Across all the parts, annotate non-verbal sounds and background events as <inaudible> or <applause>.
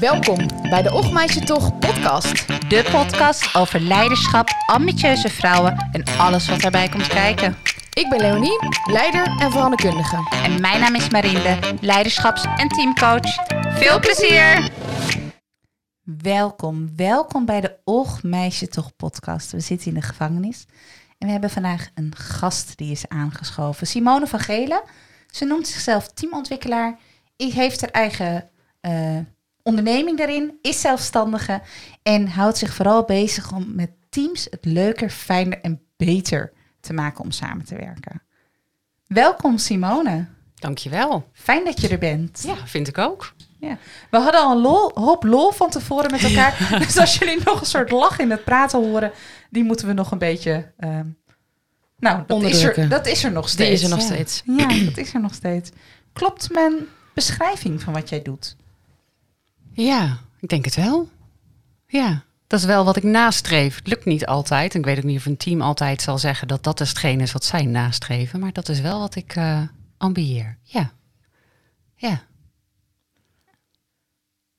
Welkom bij de Och Toch podcast. De podcast over leiderschap, ambitieuze vrouwen en alles wat daarbij komt kijken. Ik ben Leonie, leider en veranderkundige. En mijn naam is Marinde, leiderschaps- en teamcoach. Veel plezier! Welkom, welkom bij de Och Toch podcast. We zitten in de gevangenis en we hebben vandaag een gast die is aangeschoven. Simone van Gelen. Ze noemt zichzelf teamontwikkelaar. Heeft haar eigen uh, onderneming daarin, is zelfstandige en houdt zich vooral bezig om met teams het leuker, fijner en beter te maken om samen te werken. Welkom Simone. Dankjewel. Fijn dat je er bent. Ja, vind ik ook. Ja. We hadden al een lol, hoop lol van tevoren met elkaar. <laughs> dus als jullie nog een soort lach in het praten horen, die moeten we nog een beetje. Uh, nou, dat is, er, dat is er nog steeds. Die is er nog steeds. Ja, dat is er nog steeds. Klopt mijn beschrijving van wat jij doet? Ja, ik denk het wel. Ja, dat is wel wat ik nastreef. Het lukt niet altijd. ik weet ook niet of een team altijd zal zeggen dat dat is hetgeen is wat zij nastreven. Maar dat is wel wat ik uh, ambieer. Ja. Ja.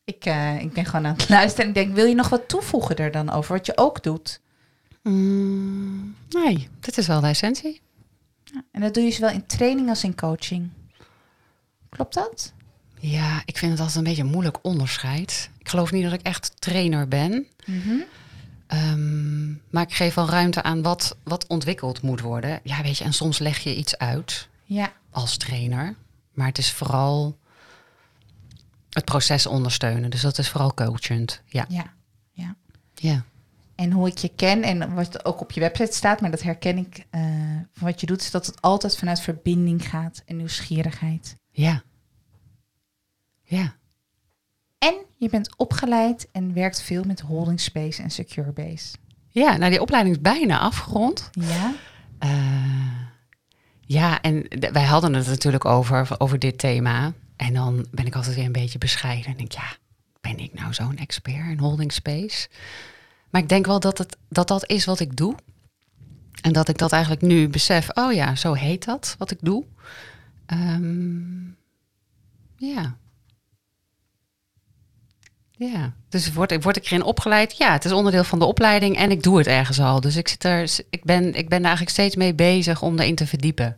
Ik, uh, ik ben gewoon aan het <laughs> luisteren en ik denk, wil je nog wat toevoegen er dan over wat je ook doet? Mm, nee, dit is wel de essentie. Ja, en dat doe je zowel in training als in coaching. Klopt dat? Ja, ik vind het altijd een beetje een moeilijk onderscheid. Ik geloof niet dat ik echt trainer ben. Mhm. Ehm, maar ik geef wel ruimte aan wat, wat ontwikkeld moet worden. Ja, weet je, en soms leg je iets uit ja. als trainer. Maar het is vooral het proces ondersteunen. Dus dat is vooral coachend. Ja. Ja. ja. ja. En hoe ik je ken en wat ook op je website staat, maar dat herken ik uh, van wat je doet, is dat het altijd vanuit verbinding gaat en nieuwsgierigheid. Ja. Ja. En je bent opgeleid en werkt veel met holding space en secure base. Ja, nou die opleiding is bijna afgerond. Ja. Uh, ja, en wij hadden het natuurlijk over, over dit thema. En dan ben ik altijd weer een beetje bescheiden. En denk, ja, ben ik nou zo'n expert in holding space? Maar ik denk wel dat, het, dat dat is wat ik doe. En dat ik dat eigenlijk nu besef, oh ja, zo heet dat, wat ik doe. Um, ja. Ja, dus word, word ik erin opgeleid? Ja, het is onderdeel van de opleiding en ik doe het ergens al. Dus ik, zit er, ik, ben, ik ben er eigenlijk steeds mee bezig om erin te verdiepen.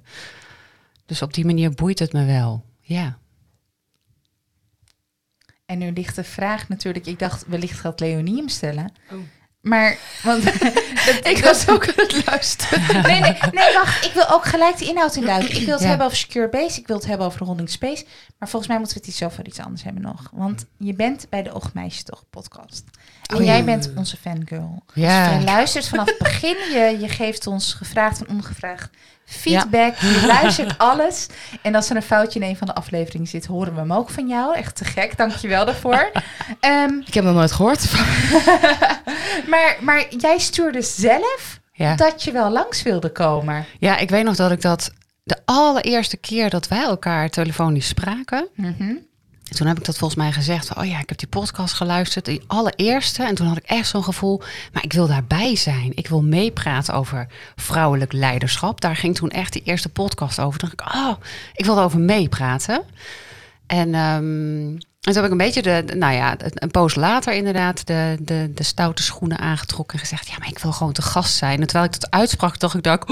Dus op die manier boeit het me wel. Ja. En nu ligt de vraag natuurlijk, ik dacht wellicht gaat Leonie hem stellen. Oh. Maar, want <laughs> ik was ook aan het luisteren. nee, nee, nee, wacht. Ik wil ook gelijk de inhoud induiken. Ik wil het hebben over Secure Base. Ik wil het hebben over Holding Space. Maar volgens mij moeten we het iets over iets anders hebben nog. Want je bent bij de Oogmeisje toch podcast. En oh, jij bent onze fangirl. Ja. Dus je luistert vanaf het begin. Je, je geeft ons gevraagd en ongevraagd feedback. Je luistert alles. En als er een foutje in een van de afleveringen zit, horen we hem ook van jou. Echt te gek. Dank je wel daarvoor. Um, <laughs> ik heb nog nooit gehoord. <laughs> maar, maar jij stuurde zelf dat je wel langs wilde komen. Ja, ik weet nog dat ik dat de allereerste keer dat wij elkaar telefonisch spraken. Mm toen heb ik dat volgens mij gezegd. Oh ja, ik heb die podcast geluisterd, die allereerste. En toen had ik echt zo'n gevoel, maar ik wil daarbij zijn. Ik wil meepraten over vrouwelijk leiderschap. Daar ging toen echt die eerste podcast over. Toen dacht ik, oh, ik wil erover meepraten. En, um, en toen heb ik een beetje, de, nou ja, een poos later inderdaad, de, de, de stoute schoenen aangetrokken. En gezegd, ja, maar ik wil gewoon te gast zijn. En terwijl ik dat uitsprak, dacht ik, dacht,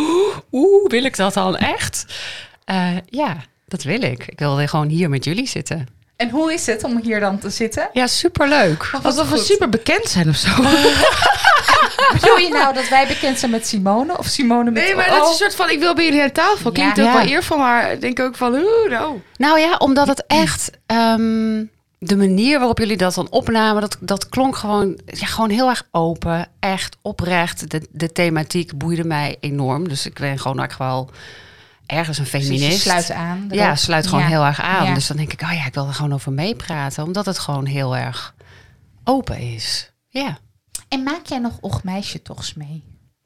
oeh, wil ik dat dan echt? Uh, ja, dat wil ik. Ik wil gewoon hier met jullie zitten. En hoe is het om hier dan te zitten? Ja, superleuk. Alsof we super bekend zijn of zo. <laughs> Bedoel je nou dat wij bekend zijn met Simone of Simone met... Nee, maar dat is een soort van, ik wil bij jullie aan tafel. Klinkt ja. ook wel eervol, maar denk ook van, hoe nou? Nou ja, omdat het echt... Ehm, de manier waarop jullie dat dan opnamen, dat, dat klonk gewoon, ja, gewoon heel erg open. Echt oprecht. De, de thematiek boeide mij enorm. Dus ik ben gewoon echt wel ergens een feminist. sluit aan. Ja, sluit gewoon heel erg aan. Dus dan denk ik, oh ja, ik wil er gewoon over meepraten. Omdat het gewoon heel erg open is. Ja. En maak jij nog ochtmeisje tochs mee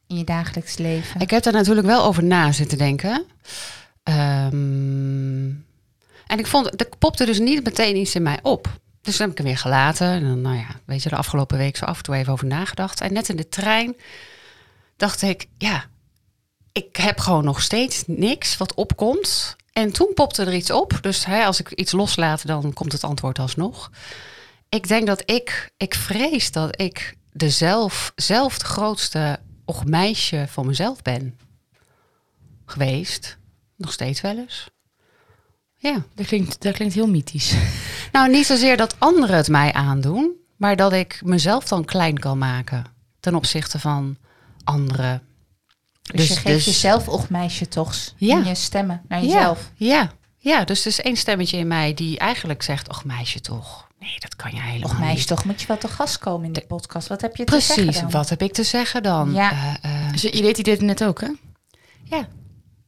in je dagelijks leven? Ik heb er natuurlijk wel over na zitten denken. Ehm, en ik vond, er popte dus niet meteen iets in mij op. Dus dan heb ik hem weer gelaten. En dan, nou ja, weet je, de afgelopen week zo af en toe even over nagedacht. En net in de trein dacht ik, ja, ik heb gewoon nog steeds niks wat opkomt. En toen popte er iets op. Dus hè, als ik iets loslaat, dan komt het antwoord alsnog. Ik denk dat ik, ik vrees dat ik de zelf, zelf de grootste och meisje van mezelf ben geweest. Nog steeds wel eens. Ja. Dat klinkt, dat klinkt heel mythisch. <laughs> Nou, niet zozeer dat anderen het mij aandoen, maar dat ik mezelf dan klein kan maken ten opzichte van anderen. Dus, je geeft jezelf och meisje toch Ja. in je stemmen naar jezelf. Ja, ja, dus er is één stemmetje in mij die eigenlijk zegt, och meisje toch. Nee, dat kan je helemaal Och meisje niet. toch, moet je wel te gast komen in de podcast. Wat heb je te zeggen Precies, wat heb ik te zeggen dan? Ja. Eh, eh, Dus je deed die dit net ook, hè? ja.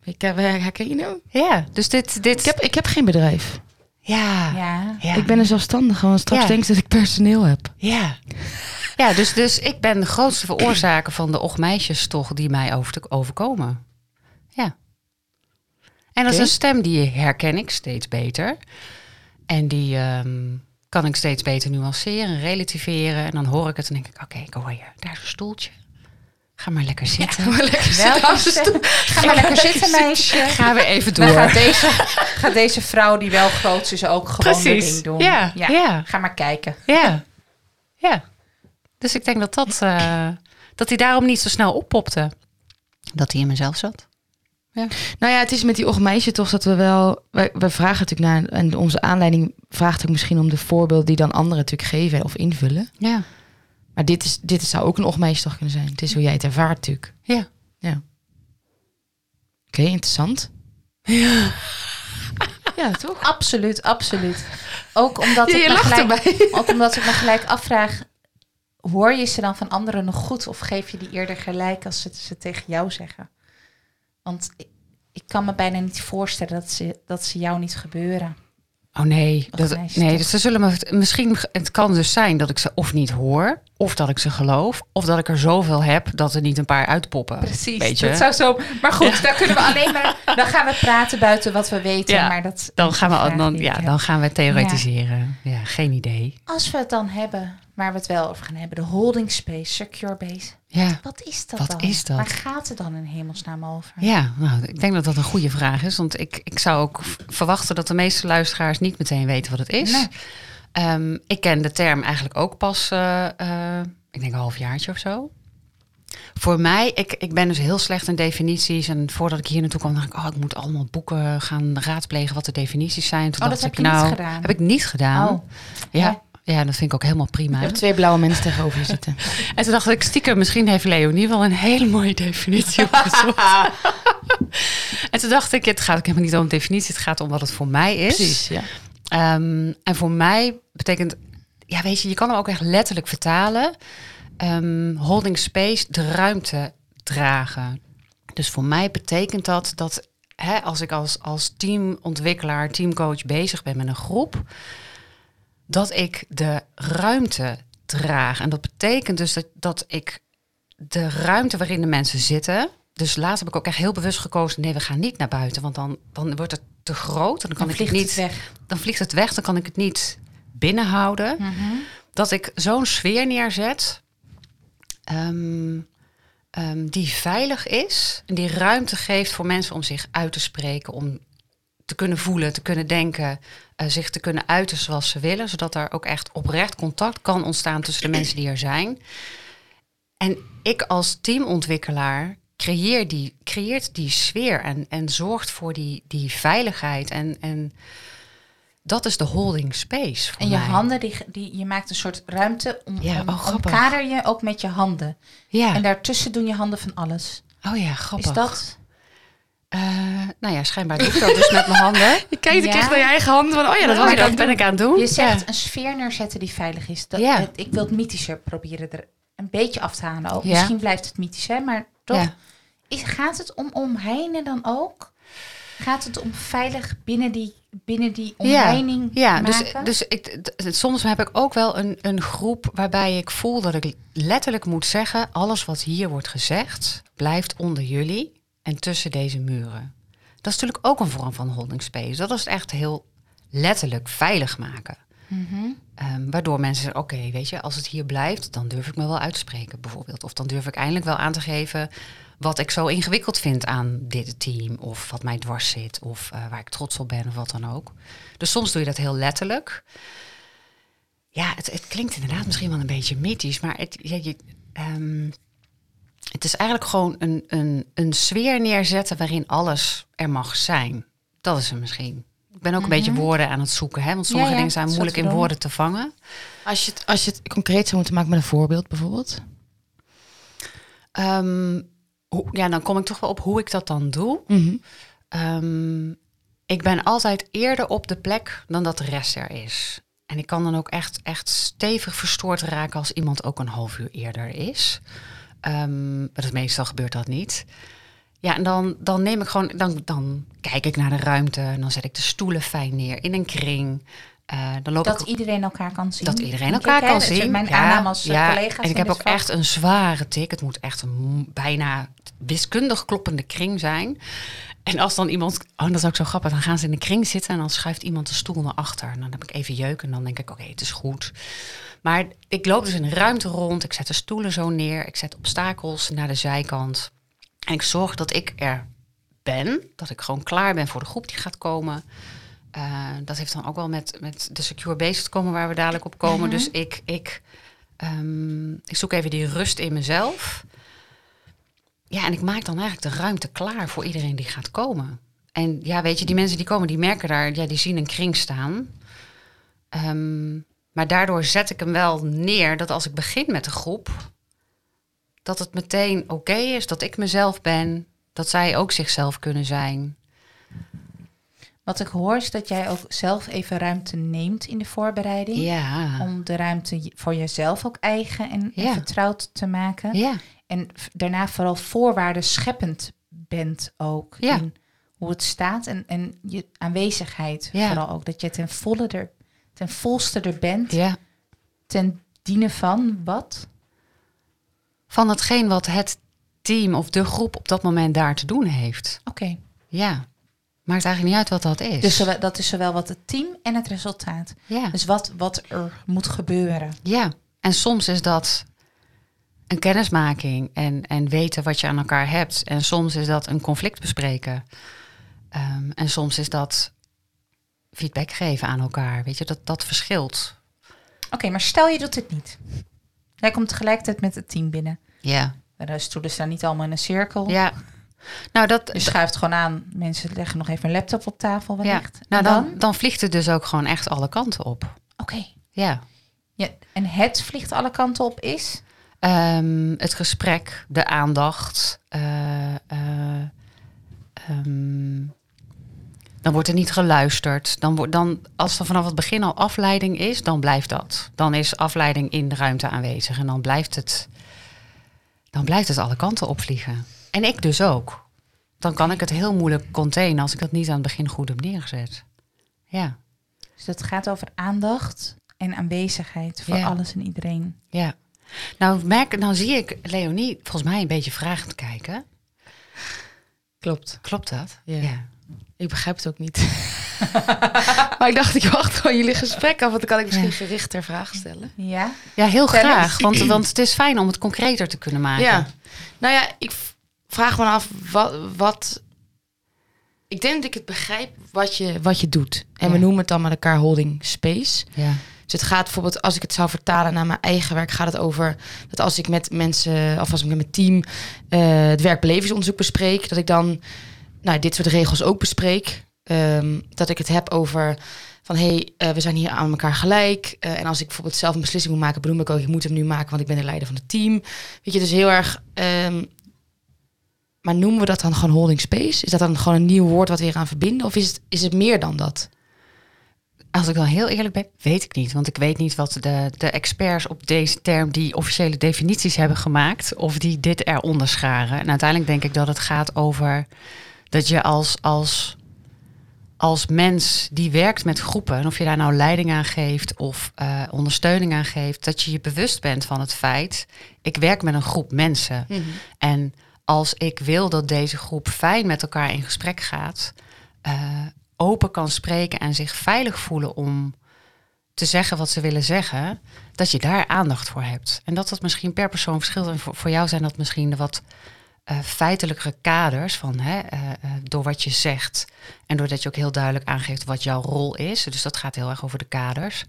Ik heb, herken je nou? ja, dus dit... dit Ik heb, ik heb geen bedrijf. Ja, Ja. ja. Ik ben een zelfstandige, want straks Ja. denk ik dat ik personeel heb. Ja. Ja, dus, dus ik ben de grootste veroorzaker van de och meisjes toch die mij over te overkomen. Ja. En dat is een stem die herken ik steeds beter. En die ehm, kan ik steeds beter nuanceren, relativeren. En dan hoor ik het en denk ik, oké, ik hoor je. Daar is een stoeltje. Ga maar lekker zitten. Welke <laughs> stem? Ga maar lekker zitten, meisje. Ga weer even Dan door. gaat deze, gaat deze vrouw die wel groot is ook gewoon haar Precies. ding doen. Ja, ja. Ga maar kijken. Ja. ja. Dus ik denk dat, dat, eh, dat hij daarom niet zo snel oppopte. Dat hij in mezelf zat. Nou ja, het is met die ochtmeisje toch dat we wel... We, we vragen natuurlijk naar... En onze aanleiding vraagt ook misschien om de voorbeelden die dan anderen natuurlijk geven of invullen. Ja. Maar dit, is, dit zou ook een ochtmeisje toch kunnen zijn. Het is hoe jij het ervaart natuurlijk. Ja. Ja. Oké, interessant. Ja. ja, toch? Absoluut, absoluut. Ook omdat, Ja, ik me gelijk, <laughs> ook omdat ik me gelijk afvraag... Hoor je ze dan van anderen nog goed? Of geef je die eerder gelijk als ze ze tegen jou zeggen? Want ik, ik kan me bijna niet voorstellen dat ze, dat ze jou niet gebeuren. Oh nee, dat, nee dus ze zullen me misschien. Het kan dus zijn dat ik ze of niet hoor, of dat ik ze geloof, of dat ik er zoveel heb dat er niet een paar uitpoppen. Weet je? Dat zou zo. Maar goed, dan kunnen we alleen maar. <laughs> Dan gaan we praten buiten wat we weten. Ja, maar dat dan gaan we dan, ja, dan gaan we theoretiseren. Ja. geen idee. Als we het dan hebben, waar we het wel over gaan hebben, de holding space, secure base. Ja. Wat is dat Wat dan? is dat? Waar gaat het dan in hemelsnaam over? Ja, nou, ik denk dat dat een goede vraag is. Want ik, ik zou ook verwachten dat de meeste luisteraars niet meteen weten wat het is. Nee. Ehm, ik ken de term eigenlijk ook pas, eh, eh, ik denk een halfjaartje of zo. Voor mij, ik, ik ben dus heel slecht in definities. En voordat ik hier naartoe kwam, dacht ik, oh, ik moet allemaal boeken gaan raadplegen wat de definities zijn. Toen Oh, dacht dat ik, heb je niet nou, gedaan? heb ik niet gedaan. Oh, ja, ja, dat vind ik ook helemaal prima. Je hebt twee blauwe mensen tegenover je zitten. <laughs> En toen dacht ik, stiekem, misschien heeft Leonie wel een hele mooie definitie opgezocht. <laughs> en toen dacht ik, het gaat ook helemaal niet om definitie, het gaat om wat het voor mij is. Precies, ja. Ehm, en voor mij betekent, ja weet je, je kan hem ook echt letterlijk vertalen. Ehm, holding space, de ruimte dragen. Dus voor mij betekent dat dat hè, als ik als, als teamontwikkelaar, teamcoach bezig ben met een groep, dat ik de ruimte draag. En dat betekent dus dat, dat ik de ruimte waarin de mensen zitten. Dus laatst heb ik ook echt heel bewust gekozen. Nee, we gaan niet naar buiten, want dan, dan wordt het te groot. En dan kan dan ik het vliegt niet. het weg. Dan vliegt het weg. Dan kan ik het niet binnenhouden. Mhm. Dat ik zo'n sfeer neerzet. ehm, ehm, die veilig is. En die ruimte geeft voor mensen om zich uit te spreken. Om te kunnen voelen, te kunnen denken. eh, zich te kunnen uiten zoals ze willen. Zodat er ook echt oprecht contact kan ontstaan tussen de <clears throat> mensen die er zijn. En ik als teamontwikkelaar creëer die, creëert die sfeer en, en zorgt voor die, die veiligheid. En, en dat is de holding space. Voor En je mij. handen, die, die, je maakt een soort ruimte om, Ja, om, oh, grappig. omkader je ook met je handen. Ja. En daartussen doen je handen van alles. oh ja, grappig. Is dat? Eh, nou ja, schijnbaar doe ik dat dus met mijn handen. <laughs> Je kijkt Ja. echt naar je eigen handen van, oh ja, dat was ik dat ben ik aan het doen. Je zegt Ja. een sfeer neerzetten die veilig is. Dat, Ja. het- ik wil het mythischer proberen er een beetje af te halen ook. Misschien blijft het mythisch, hè, maar toch. Is, gaat het om omheinen dan ook? Gaat het om veilig binnen die, binnen die omheining Ja, dus, maken? dus ik, soms heb ik ook wel een, een groep waarbij ik voel dat ik letterlijk moet zeggen: alles wat hier wordt gezegd, blijft onder jullie en tussen deze muren. Dat is natuurlijk ook een vorm van holding space. Dat is echt heel letterlijk veilig maken. Mhm. Ehm, waardoor mensen zeggen, oké, weet je, als het hier blijft, dan durf ik me wel uit te spreken, bijvoorbeeld. Of dan durf ik eindelijk wel aan te geven wat ik zo ingewikkeld vind aan dit team. Of wat mij dwars zit. Of eh, waar ik trots op ben of wat dan ook. Dus soms doe je dat heel letterlijk. Ja, het, het klinkt inderdaad misschien wel een beetje mythisch. Maar het, ja, je, ehm, het is eigenlijk gewoon een, een, een sfeer neerzetten waarin alles er mag zijn. Dat is het misschien. Ik ben ook een beetje woorden aan het zoeken. Hè? Want sommige Mhm. Ja, ja, dingen zijn moeilijk in woorden te vangen. Als je, het, als je het concreet zou moeten maken met een voorbeeld bijvoorbeeld. Ehm, hoe- ja, dan kom ik toch wel op hoe ik dat dan doe. Mhm. Ehm, ik ben altijd eerder op de plek dan dat de rest er is. En ik kan dan ook echt, echt stevig verstoord raken als iemand ook een half uur eerder is. Ehm, maar dat meestal gebeurt dat niet. Ja, en dan, dan neem ik gewoon, dan, dan kijk ik naar de ruimte en dan zet ik de stoelen fijn neer in een kring. Eh, dan loop Dat ik iedereen elkaar kan zien. dat iedereen elkaar ik, kan zien. Mijn Ja, aanname als eh, ja. collega's. En ik heb ook vak. echt een zware tik. Het moet echt een bijna wiskundig kloppende kring zijn. En als dan iemand, oh dat is ook zo grappig, dan gaan ze in de kring zitten en dan schuift iemand de stoel naar achter. En dan heb ik even jeuk en dan denk ik, oké, het is goed. Maar ik loop dus in een ruimte rond, ik zet de stoelen zo neer, ik zet obstakels naar de zijkant. En ik zorg dat ik er ben, dat ik gewoon klaar ben voor de groep die gaat komen. Eh, dat heeft dan ook wel met, met de secure base te komen waar we dadelijk op komen. Dus ik, ik, ehm, ik zoek even die rust in mezelf. Ja, en ik maak dan eigenlijk de ruimte klaar voor iedereen die gaat komen. En ja, weet je, die mensen die komen, die merken daar, ja, die zien een kring staan. Ehm, maar daardoor zet ik hem wel neer dat als ik begin met de groep, dat het meteen oké is, dat ik mezelf ben, dat zij ook zichzelf kunnen zijn. Wat ik hoor is dat jij ook zelf even ruimte neemt in de voorbereiding. Ja. Om de ruimte voor jezelf ook eigen en, vertrouwd te maken. Ja. En daarna vooral voorwaarden scheppend bent ook. In hoe het staat en, en je aanwezigheid vooral ook. Dat je ten volle er, ten volste er bent. ja. Ten dienen van wat? Van hetgeen wat het team of de groep op dat moment daar te doen heeft. Oké. Ja. Maakt eigenlijk niet uit wat dat is. Dus dat is zowel wat het team en het resultaat. ja. Dus wat, wat er moet gebeuren. ja. En soms is dat een kennismaking en, en weten wat je aan elkaar hebt. En soms is dat een conflict bespreken. Ehm, en soms is dat feedback geven aan elkaar. Weet je, dat, dat verschilt. Oké, maar stel je doet dit niet. Jij komt tegelijkertijd met het team binnen. Ja. De stoelen staan niet allemaal in een cirkel. Ja. Nou, dat, Je schuift gewoon aan. Mensen leggen nog even een laptop op tafel ja. wellicht. Nou, En dan, dan vliegt het dus ook gewoon echt alle kanten op. Oké. Ja. Ja, en het vliegt alle kanten op is? Ehm, het gesprek, de aandacht. eh, eh, ehm, dan wordt er niet geluisterd. Dan wordt, dan, als er vanaf het begin al afleiding is, dan blijft dat. Dan is afleiding in de ruimte aanwezig. En dan blijft het, dan blijft het alle kanten opvliegen. En ik dus ook. Dan kan ik het heel moeilijk containen als ik dat niet aan het begin goed heb neergezet. Ja, Dus het gaat over aandacht en aanwezigheid voor Ja. alles en iedereen. ja. Nou, merk, nou zie ik Leonie volgens mij een beetje vragend kijken. Klopt. Klopt dat? Ja. Ik begrijp het ook niet. <laughs> maar ik dacht, ik wacht gewoon jullie gesprek af, want dan kan ik misschien Ja. gerichter vragen stellen. Ja? Ja, heel graag. Want, want het is fijn om het concreter te kunnen maken. Ja. Nou ja, ik vraag me af wat, wat... Ik denk dat ik het begrijp wat je, wat je doet. En we noemen het dan met elkaar holding space. Ja. Dus het gaat bijvoorbeeld, als ik het zou vertalen naar mijn eigen werk, gaat het over dat als ik met mensen, of als ik met mijn team eh, het werkbelevingsonderzoek bespreek, dat ik dan nou, dit soort regels ook bespreek. Ehm, dat ik het heb over van hey, eh, we zijn hier aan elkaar gelijk. Eh, en als ik bijvoorbeeld zelf een beslissing moet maken, benoem ik ook, ik moet hem nu maken, want ik ben de leider van het team. Weet je, dus heel erg. ehm, maar noemen we dat dan gewoon holding space? Is dat dan gewoon een nieuw woord wat we hier aan verbinden? Of is het, is het meer dan dat? Als ik dan heel eerlijk ben, weet ik niet. Want ik weet niet wat de, de experts op deze term die officiële definities hebben gemaakt. Of die dit eronder scharen. En uiteindelijk denk ik dat het gaat over dat je als, als, als mens die werkt met groepen. En of je daar nou leiding aan geeft of eh, ondersteuning aan geeft. Dat je je bewust bent van het feit. Ik werk met een groep mensen. En als ik wil dat deze groep fijn met elkaar in gesprek gaat, eh, open kan spreken en zich veilig voelen om te zeggen wat ze willen zeggen, dat je daar aandacht voor hebt. En dat dat misschien per persoon verschilt. En voor, voor jou zijn dat misschien de wat eh, feitelijke kaders van hè, eh, eh, door wat je zegt en doordat je ook heel duidelijk aangeeft wat jouw rol is. Dus dat gaat heel erg over de kaders.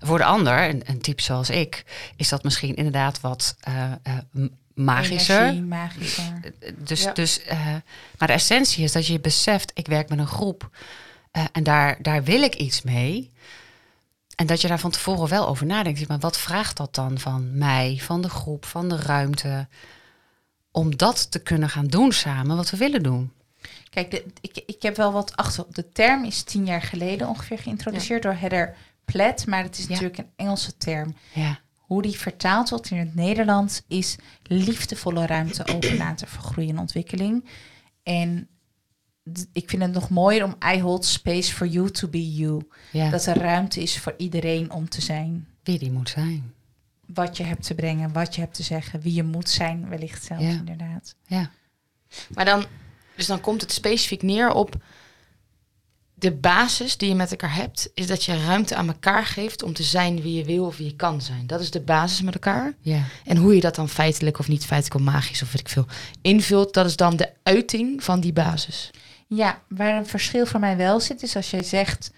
Voor de ander, een, een type zoals ik, is dat misschien inderdaad wat eh, eh, magischer. Energie, magischer. Dus, Ja. dus, eh, maar de essentie is dat je beseft, ik werk met een groep eh, en daar, daar wil ik iets mee. En dat je daar van tevoren wel over nadenkt. Maar wat vraagt dat dan van mij, van de groep, van de ruimte? Om dat te kunnen gaan doen samen, wat we willen doen. Kijk, de, ik, ik heb wel wat achter. De term is tien jaar geleden ongeveer geïntroduceerd door Heather Platt, maar het is Ja. natuurlijk een Engelse term. Ja, Hoe die vertaald wordt in het Nederlands is liefdevolle ruimte open laten voor groei en ontwikkeling. En ik vind het nog mooier om I hold space for you to be you. ja. Dat er ruimte is voor iedereen om te zijn. wie die moet zijn. Wat je hebt te brengen, wat je hebt te zeggen, wie je moet zijn, wellicht zelfs Ja. inderdaad. Ja, Maar dan, dus dan komt het specifiek neer op de basis die je met elkaar hebt, is dat je ruimte aan elkaar geeft om te zijn wie je wil of wie je kan zijn. Dat is de basis met elkaar. ja, En hoe je dat dan feitelijk of niet feitelijk of magisch of weet ik veel invult, dat is dan de uiting van die basis. Ja, waar een verschil voor mij wel zit, is als jij zegt,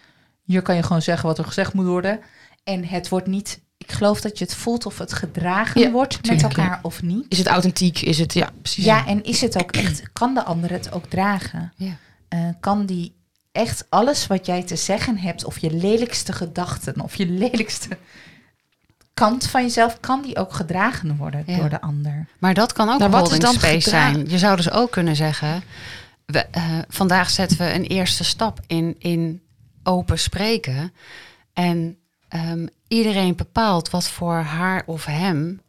hier kan je gewoon zeggen wat er gezegd moet worden. En het wordt niet, ik geloof dat je het voelt of het gedragen Ja, wordt met elkaar of niet. Is het authentiek? Is het, ja, precies. Ja, en is het ook echt, kan de ander het ook dragen? ja. Eh, kan die echt alles wat jij te zeggen hebt, of je lelijkste gedachten, of je lelijkste kant van jezelf, kan die ook gedragen worden door de ander? Maar dat kan ook Maar een wat is dan space zijn. Je zou dus ook kunnen zeggen... We, eh, vandaag zetten we een eerste stap in, in open spreken. En ehm, iedereen bepaalt wat voor haar of hem...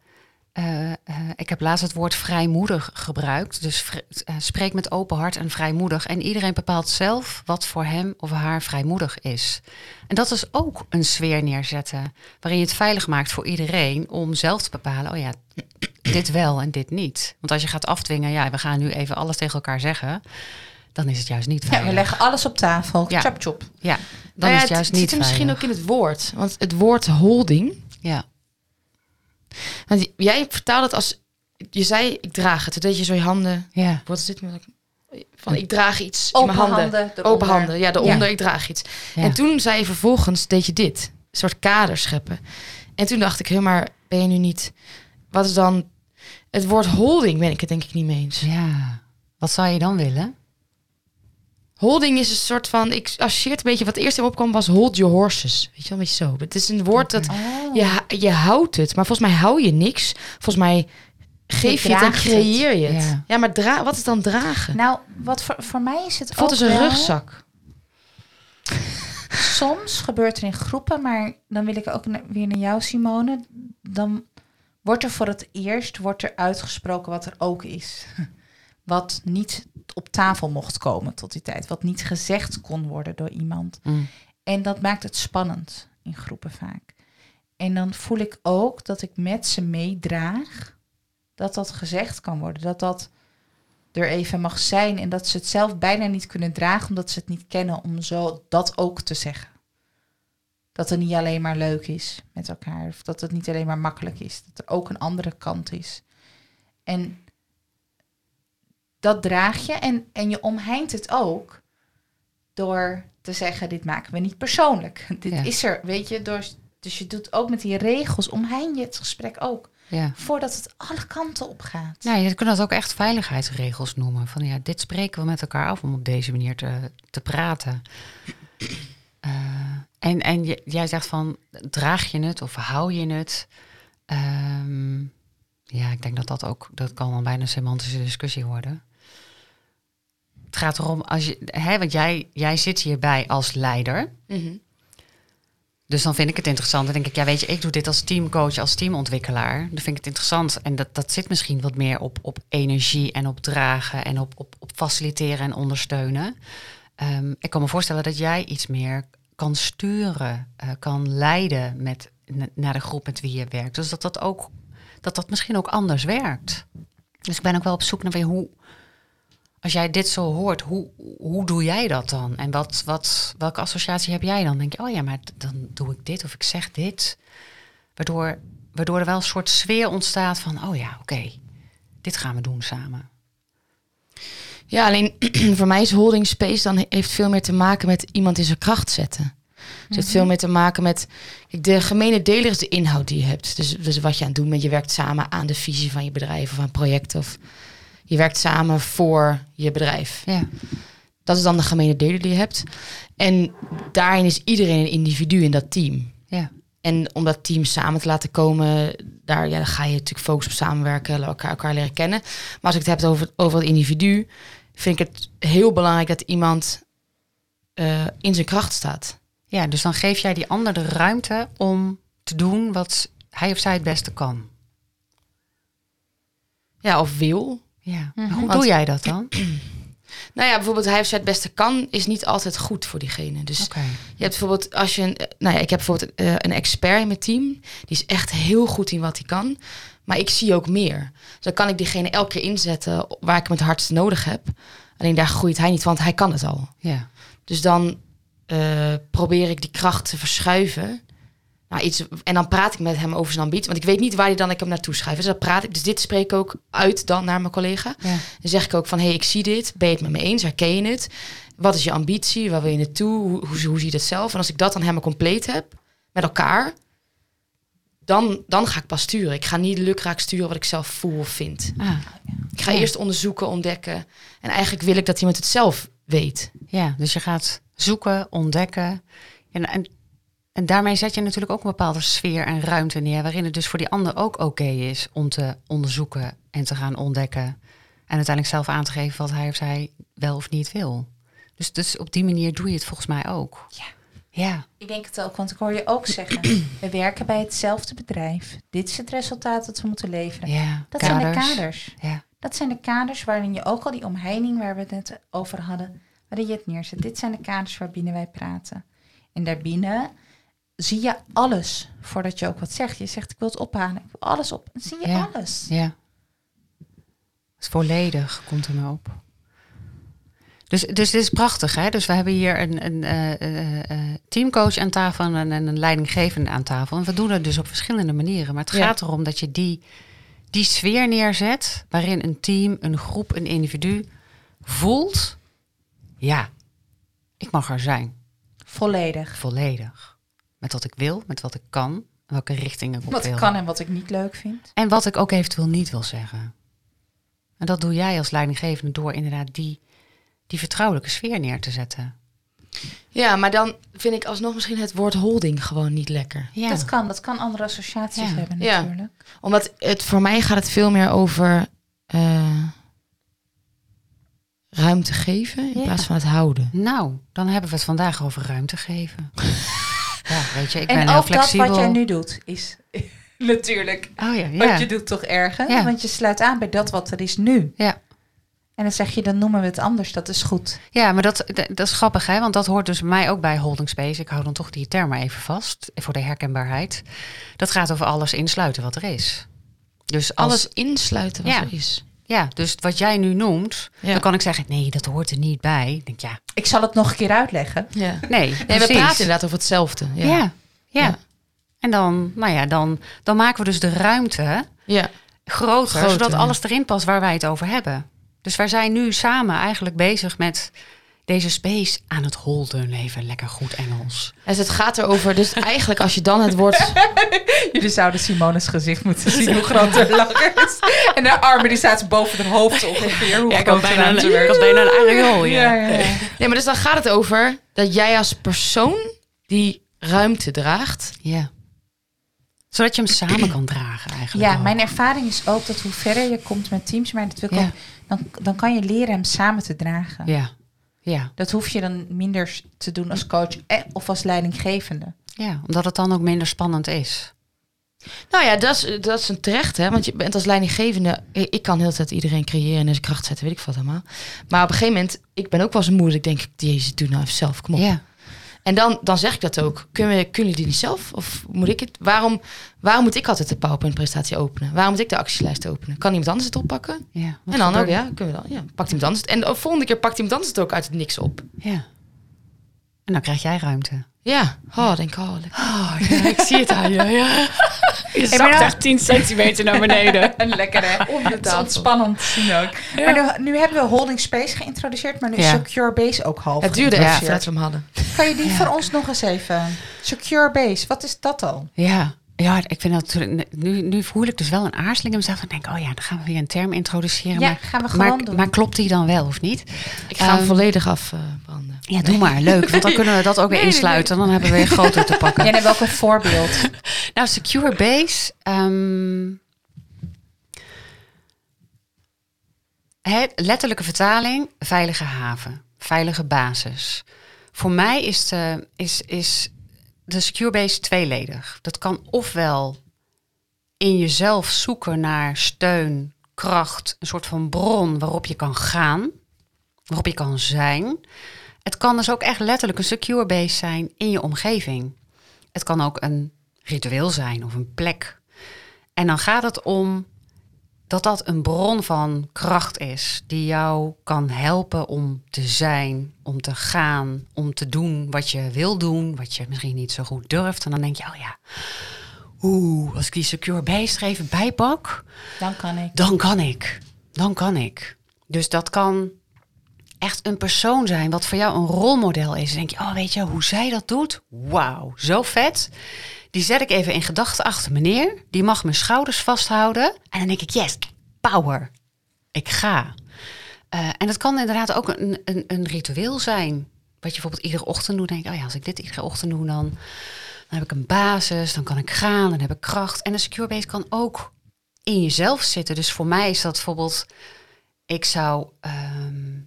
eh, eh, ik heb laatst het woord vrijmoedig gebruikt. Dus eh, spreek met open hart en vrijmoedig. En iedereen bepaalt zelf wat voor hem of haar vrijmoedig is. En dat is ook een sfeer neerzetten... waarin je het veilig maakt voor iedereen... om zelf te bepalen... oh ja, dit wel en dit niet. Want als je gaat afdwingen, ja, we gaan nu even alles tegen elkaar zeggen, dan is het juist niet Ja, veilig. we leggen alles op tafel. Ja. Chop chop. Ja, dan Nou ja, is het juist het niet zit er misschien ook in het woord. Want het woord holding, Ja, want jij vertaalt het als, je zei ik draag het. Toen deed je zo je handen, ja, wat is dit? Van ik draag iets Open in mijn handen. handen. eronder. Open handen, ja, daaronder Ja. ik draag iets. ja. En toen zei je vervolgens, deed je dit. Een soort kader scheppen. En toen dacht ik, hé, maar ben je nu niet... Wat is dan... Het woord holding ben ik het denk ik niet mee eens. ja. Wat zou je dan willen? Holding is een soort van... Ik associeer het een beetje... Wat eerst in opkwam was hold your horses. Weet je wel, een beetje zo. Het is een woord dat... Oh. Je, je houdt het, maar volgens mij hou je niks. Volgens mij geef je, het en creëer je het. Ja. Ja, maar dra wat is dan dragen? Nou, wat voor, voor mij is het voelt als een rugzak. Soms gebeurt er in groepen, maar dan wil ik ook weer naar jou, Simone. Dan wordt er voor het eerst wordt er uitgesproken wat er ook is. <laughs> Wat niet op tafel mocht komen tot die tijd. Wat niet gezegd kon worden door iemand. Mm. En dat maakt het spannend in groepen vaak. En dan voel ik ook dat ik met ze meedraag. Dat dat gezegd kan worden. Dat dat er even mag zijn. En dat ze het zelf bijna niet kunnen dragen. Omdat ze het niet kennen om zo dat ook te zeggen. Dat het niet alleen maar leuk is met elkaar. Of dat het niet alleen maar makkelijk is. Dat er ook een andere kant is. En dat draag je. En, en je omheint het ook door te zeggen, dit maken we niet persoonlijk. <laughs> Dit Ja. is er, weet je. Door, dus je doet ook met die regels, omhein je het gesprek ook. Ja. Voordat het alle kanten op gaat. Nou, je kunt dat ook echt veiligheidsregels noemen. Van ja, dit spreken we met elkaar af om op deze manier te, te praten. Eh, en en jij zegt van, draag je het of hou je het? Ehm, ja, ik denk dat dat ook, dat kan wel bijna een semantische discussie worden. Het gaat erom, als je, hè, want jij, jij zit hierbij als leider. Mhm. Dus dan vind ik het interessant. Dan denk ik, ja, weet je, ik doe dit als teamcoach, als teamontwikkelaar. Dan vind ik het interessant. En dat, dat zit misschien wat meer op, op energie en op dragen en op, op, op faciliteren en ondersteunen. Ehm, ik kan me voorstellen dat jij iets meer kan sturen, eh, kan leiden met, na- naar de groep met wie je werkt. Dus dat dat ook, dat dat misschien ook anders werkt. Dus ik ben ook wel op zoek naar weer hoe, als jij dit zo hoort, hoe, hoe doe jij dat dan? En wat, wat, welke associatie heb jij dan? Denk je, oh ja, maar dan doe ik dit of ik zeg dit. Waardoor, waardoor er wel een soort sfeer ontstaat van, oh ja, oké, dit gaan we doen samen. Ja, alleen <clears throat> voor mij is holding space dan he- heeft veel meer te maken met iemand in zijn kracht zetten. Dus het heeft veel meer te maken met de gemene deler is de inhoud die je hebt. Dus, dus wat je aan het doen bent, je werkt samen aan de visie van je bedrijf of aan een project of je werkt samen voor je bedrijf. Ja. Dat is dan de gemene deler die je hebt. En daarin is iedereen een individu in dat team. Ja. En om dat team samen te laten komen, daar ja, dan ga je natuurlijk focussen op samenwerken, elkaar, elkaar leren kennen. Maar als ik het heb over, over het individu, vind ik het heel belangrijk dat iemand eh, in zijn kracht staat. Ja, dus dan geef jij die ander de ruimte om te doen wat hij of zij het beste kan. Ja, of wil. Ja. Mhm. Hoe doe jij dat dan? <clears throat> Nou ja, bijvoorbeeld hij of zij het beste kan, is niet altijd goed voor diegene. Dus je hebt bijvoorbeeld, als je een, nou ja, ik heb bijvoorbeeld eh, een expert in mijn team, die is echt heel goed in wat hij kan. Maar ik zie ook meer. Dus dan kan ik diegene elke keer inzetten waar ik hem het hardst nodig heb. Alleen daar groeit hij niet, want hij kan het al. Ja. Dus dan eh, probeer ik die kracht te verschuiven. Nou, iets, en dan praat ik met hem over zijn ambitie. Want ik weet niet waar hij dan ik hem naartoe schrijf. Dus, dat praat ik, dus dit spreek ik ook uit dan naar mijn collega. Ja. Dan zeg ik ook van, hé, hey, ik zie dit. Ben je het met me eens? Herken je het? Wat is je ambitie? Waar wil je naartoe? Hoe, hoe, hoe zie je dat zelf? En als ik dat dan helemaal compleet heb, met elkaar... Dan, dan ga ik pas sturen. Ik ga niet lukraak sturen wat ik zelf voel of vind. Ah, Ik ga Ja. eerst onderzoeken, ontdekken. En eigenlijk wil ik dat iemand het zelf weet. ja, dus je gaat zoeken, ontdekken. En, en, en daarmee zet je natuurlijk ook een bepaalde sfeer en ruimte neer... waarin het dus voor die ander ook oké is om te onderzoeken en te gaan ontdekken. En uiteindelijk zelf aan te geven wat hij of zij wel of niet wil. Dus, dus op die manier doe je het volgens mij ook. Ja. Ja, Ik denk het ook, want ik hoor je ook zeggen, <clears throat> we werken bij hetzelfde bedrijf. Dit is het resultaat dat we moeten leveren. ja. Dat zijn de kaders. Ja, Dat zijn de kaders waarin je ook al die omheining waar we het net over hadden, je het neerzet. Dit zijn de kaders waarbinnen wij praten. En daarbinnen zie je alles voordat je ook wat zegt. Je zegt ik wil het ophalen, ik wil alles op. Dan zie je Ja. alles. ja. Het is volledig, komt er op. Dus, dus dit is prachtig, hè? Dus we hebben hier een, een eh, eh, eh, teamcoach aan tafel en een, een leidinggevende aan tafel. En we doen het dus op verschillende manieren. Maar het Ja. gaat erom dat je die, die sfeer neerzet... waarin een team, een groep, een individu voelt... ja, ik mag er zijn, Volledig. volledig. Met wat ik wil, met wat ik kan, welke richting ik op Wat wil. ik kan en wat ik niet leuk vind. En wat ik ook eventueel niet wil zeggen. En dat doe jij als leidinggevende door inderdaad die, die vertrouwelijke sfeer neer te zetten. Ja, maar dan vind ik alsnog misschien het woord holding gewoon niet lekker. Ja, Dat kan, dat kan andere associaties Ja. hebben Ja. natuurlijk. Omdat het voor mij gaat het veel meer over eh, ruimte geven in Ja. plaats van het houden. Nou, dan hebben we het vandaag over ruimte geven. <laughs> ja, weet je, ik ben en heel ook dat flexibel. wat jij nu doet is <laughs> natuurlijk Oh ja, wat ja. je doet toch erger. Ja. Want je sluit aan bij dat wat er is nu. Ja. En dan zeg je, dan noemen we het anders. Dat is goed. ja, maar dat, dat dat is grappig, hè? Want dat hoort dus mij ook bij holding space. Ik hou dan toch die term maar even vast, voor de herkenbaarheid. Dat gaat over alles insluiten wat er is. Dus als, Alles insluiten wat Ja. er is. Ja, dus wat jij nu noemt, Ja. dan kan ik zeggen, nee, dat hoort er niet bij. Ik denk, ja, Ik zal het nog een keer uitleggen. Ja. nee, Nee, we praten inderdaad over hetzelfde. Ja. Ja. Ja. Ja. En dan, nou ja, dan, dan maken we dus de ruimte ja. groter, Groter, zodat alles erin past waar wij het over hebben. Dus wij zijn nu samen eigenlijk bezig met deze space aan het holden, even lekker goed Engels. Dus het gaat erover, dus eigenlijk als je dan het woord... <laughs> Jullie zouden Simone's gezicht moeten zien hoe groot de lach is. En haar armen die staat boven haar hoofd ongeveer. Hoe Ja, ik had de bijna, een, ik had bijna een areool, ja. Ja, ja, ja. Nee, maar dus dan gaat het over dat jij als persoon die ruimte draagt. Ja. Zodat je hem samen kan dragen eigenlijk. Ja, ook. mijn ervaring is ook dat hoe verder je komt met teams, maar dat wil ik Ja. ook, dan, dan kan je leren hem samen te dragen. Ja. Ja. Dat hoef je dan minder te doen als coach eh, of als leidinggevende. ja, omdat het dan ook minder spannend is. Nou ja, dat is, dat is een terecht, hè? Want je bent als leidinggevende. Ik ik kan heel de tijd iedereen creëren en in zijn kracht zetten, weet ik wat allemaal. Maar op een gegeven moment, ik ben ook wel eens moe. Ik denk, Jezus, doe nou even zelf, kom op. Ja. En dan, dan zeg ik dat ook. Kunnen, we, kunnen jullie die niet zelf? Of moet ik het? Waarom, waarom moet ik altijd de PowerPoint-presentatie openen? Waarom moet ik de actielijst openen? Kan iemand anders het oppakken? ja. En dan ook, ja, kunnen we dan. Ja, pakt iemand anders het. En de volgende keer pakt iemand anders het ook uit het niks op. Ja. En dan krijg jij ruimte. Ja, oh, denk ik, oh. Oh, ja, ik zie het aan je. Ja. Je nou- echt 10 centimeter naar beneden. <laughs> Lekker hè? Onder de tafel. ontspannend zien ook. Maar nu, nu hebben we Holding Space geïntroduceerd, maar nu is. Secure Base ook half Het duurde even geïntroduceerd. voordat we hem hadden. Kan je die voor ons nog eens even... Secure Base, wat is dat al? Ja. Ja, ik vind dat nu, nu voel ik dus wel een aarzeling in mezelf. En denk, oh ja, dan gaan we weer een term introduceren. Ja, maar, gaan we gewoon maar, doen. maar klopt die dan wel of niet? Ik ga hem Ehm, volledig afbranden. Ja, doe maar. Leuk. Want dan kunnen we dat ook weer Nee, nee, insluiten. Dan hebben we weer groter te pakken. Jij hebt welk een voorbeeld? <laughs> Nou, Secure Base. ehm, letterlijke vertaling, veilige haven, veilige basis. Voor mij is de, is, is de Secure Base tweeledig. Dat kan ofwel in jezelf zoeken naar steun, kracht, een soort van bron waarop je kan gaan, waarop je kan zijn. Het kan dus ook echt letterlijk een secure base zijn in je omgeving. Het kan ook een ritueel zijn of een plek. En dan gaat het om dat dat een bron van kracht is die jou kan helpen om te zijn, om te gaan, om te doen wat je wil doen, wat je misschien niet zo goed durft. En dan denk je, oh ja, oeh, als ik die secure base er even bijpak, Dan kan ik. dan kan ik. Dan kan ik. Dus dat kan echt een persoon zijn wat voor jou een rolmodel is. Dan denk je, oh weet je, hoe zij dat doet? Wauw, zo vet. Die zet ik even in gedachten achter me neer. Die mag mijn schouders vasthouden. En dan denk ik, yes, power. Ik ga. Eh, en dat kan inderdaad ook een, een, een ritueel zijn. Wat je bijvoorbeeld iedere ochtend doet. Denk ik, oh ja, als ik dit iedere ochtend doe, dan, dan heb ik een basis. Dan kan ik gaan, dan heb ik kracht. En een secure base kan ook in jezelf zitten. Dus voor mij is dat bijvoorbeeld... Ik zou ehm,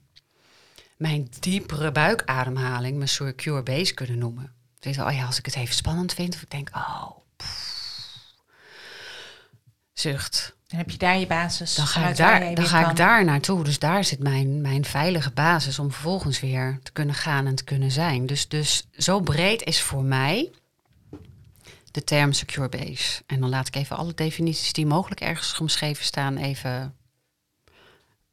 mijn diepere buikademhaling mijn secure base kunnen noemen. Dus oh ja, als ik het even spannend vind, of ik denk, oh, pff, zucht. Dan heb je daar je basis. Dan ga, ik daar, dan ga kan. ik daar naartoe. Dus daar zit mijn, mijn veilige basis om vervolgens weer te kunnen gaan en te kunnen zijn. Dus, dus zo breed is voor mij de term secure base. En dan laat ik even alle definities die mogelijk ergens omschreven staan even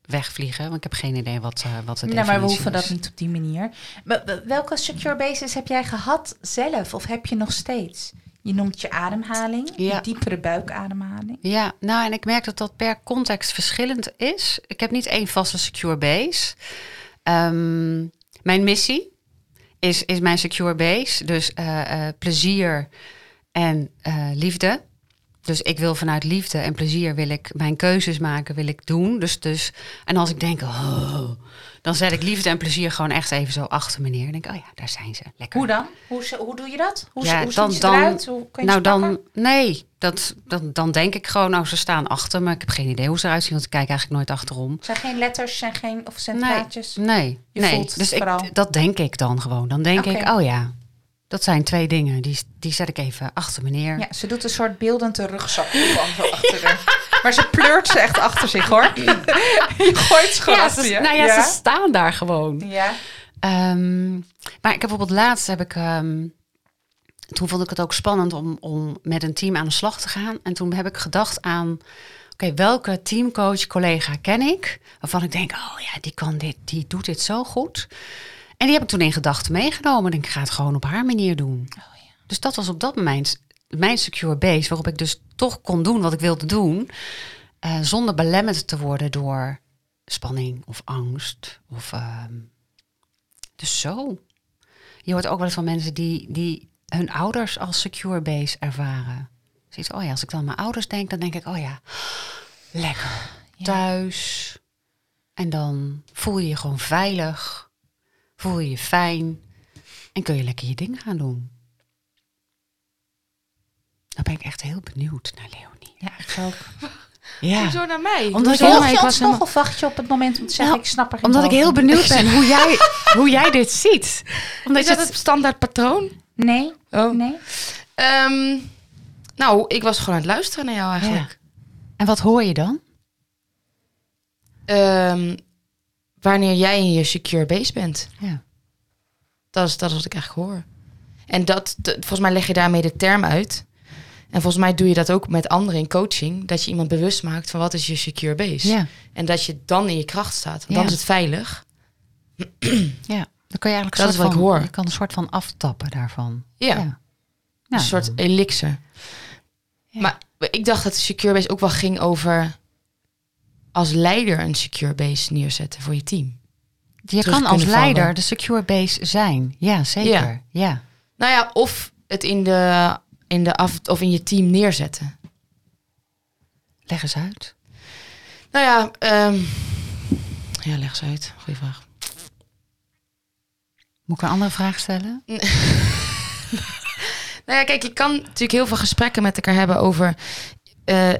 wegvliegen. Want ik heb geen idee wat, eh, wat de Nee, definitie maar we hoeven is. dat niet op die manier. Maar welke secure bases heb jij gehad zelf? Of heb je nog steeds? Je noemt je ademhaling, Ja. je diepere buikademhaling. Ja, nou en ik merk dat dat per context verschillend is. Ik heb niet één vaste secure base. Ehm, mijn missie is, is mijn secure base. Dus eh, eh, plezier en liefde. Dus ik wil vanuit liefde en plezier wil ik mijn keuzes maken, wil ik doen. Dus, dus, en als ik denk, oh, dan zet ik liefde en plezier gewoon echt even zo achter me neer. En denk, oh ja, daar zijn ze. Lekker. Hoe dan? Hoe, hoe doe je dat? Hoe, Ja, hoe dan- dan- eruit? Hoe kun je Nou, dan, nee, dat, dan, dan denk ik gewoon, nou, ze staan achter me. Ik heb geen idee hoe ze eruit zien, want ik kijk eigenlijk nooit achterom. Zijn geen letters, zijn geen of centraatjes? Nee, Je nee. voelt het dus ik, dat denk ik dan gewoon. Dan denk ik, oh ja, dat zijn twee dingen. Die, die zet ik even achter me neer. Ja, ze doet een soort beeldende rugzak achter haar. Maar ze pleurt ze echt achter zich hoor. je gooit ze gewoon Ja, achter ze, je. nou ja, ze staan daar gewoon. Ja. Ehm, maar ik heb bijvoorbeeld laatst heb ik. ehm, toen vond ik het ook spannend om, om met een team aan de slag te gaan. En toen heb ik gedacht aan. Oké, welke teamcoach, collega ken ik? Waarvan ik denk, oh ja, die kan dit, die doet dit zo goed. En die heb ik toen in gedachten meegenomen. En ik ga het gewoon op haar manier doen. Dus dat was op dat moment mijn secure base, waarop ik dus toch kon doen wat ik wilde doen. eh, zonder belemmerd te worden door spanning of angst. Of, ehm, dus zo. Je hoort ook wel eens van mensen die, die hun ouders als secure base ervaren. Zoiets, oh ja, als ik dan aan mijn ouders denk, dan denk ik, oh ja, lekker. Thuis. En dan voel je je gewoon veilig. Voel je je fijn. En kun je lekker je dingen gaan doen. Dan ben ik echt heel benieuwd naar Leonie. Ja, ik ook. <laughs> Ja, Hoezo naar mij? Omdat ik- je ik was nog helemaal- of wacht je op het moment om te zeggen, Nou, ik snap er geen omdat ik heel benieuwd ben hoe jij, <laughs> hoe jij dit ziet. Omdat Is je dat het, het standaard patroon? Nee, Oh. nee. Ehm, nou, ik was gewoon aan het luisteren naar jou eigenlijk. En wat hoor je dan? Ehm, wanneer jij in je secure base bent. Ja. Dat is, dat is wat ik eigenlijk hoor. En dat, volgens mij leg je daarmee de term uit. En volgens mij doe je dat ook met anderen in coaching. Dat je iemand bewust maakt van wat is je secure base. Ja. En dat je dan in je kracht staat. Want Ja. Dan is het veilig. <clears throat> Ja. Dan kun je eigenlijk Dat is wat ik van, hoor. Je kan een soort van aftappen daarvan. Ja. Ja. Een soort elixir. Ja. Maar ik dacht dat de secure base ook wel ging over als leider een secure base neerzetten voor je team. Je terug kan als leider vallen. de secure base zijn. Ja, zeker. Ja. Ja. Nou ja, of het in de, in de af of in je team neerzetten. Leg eens uit. Nou ja, ehm, ja, leg eens uit. Goeie vraag. Moet ik een andere vraag stellen? <laughs> Nou ja, kijk, je kan natuurlijk heel veel gesprekken met elkaar hebben over. eh,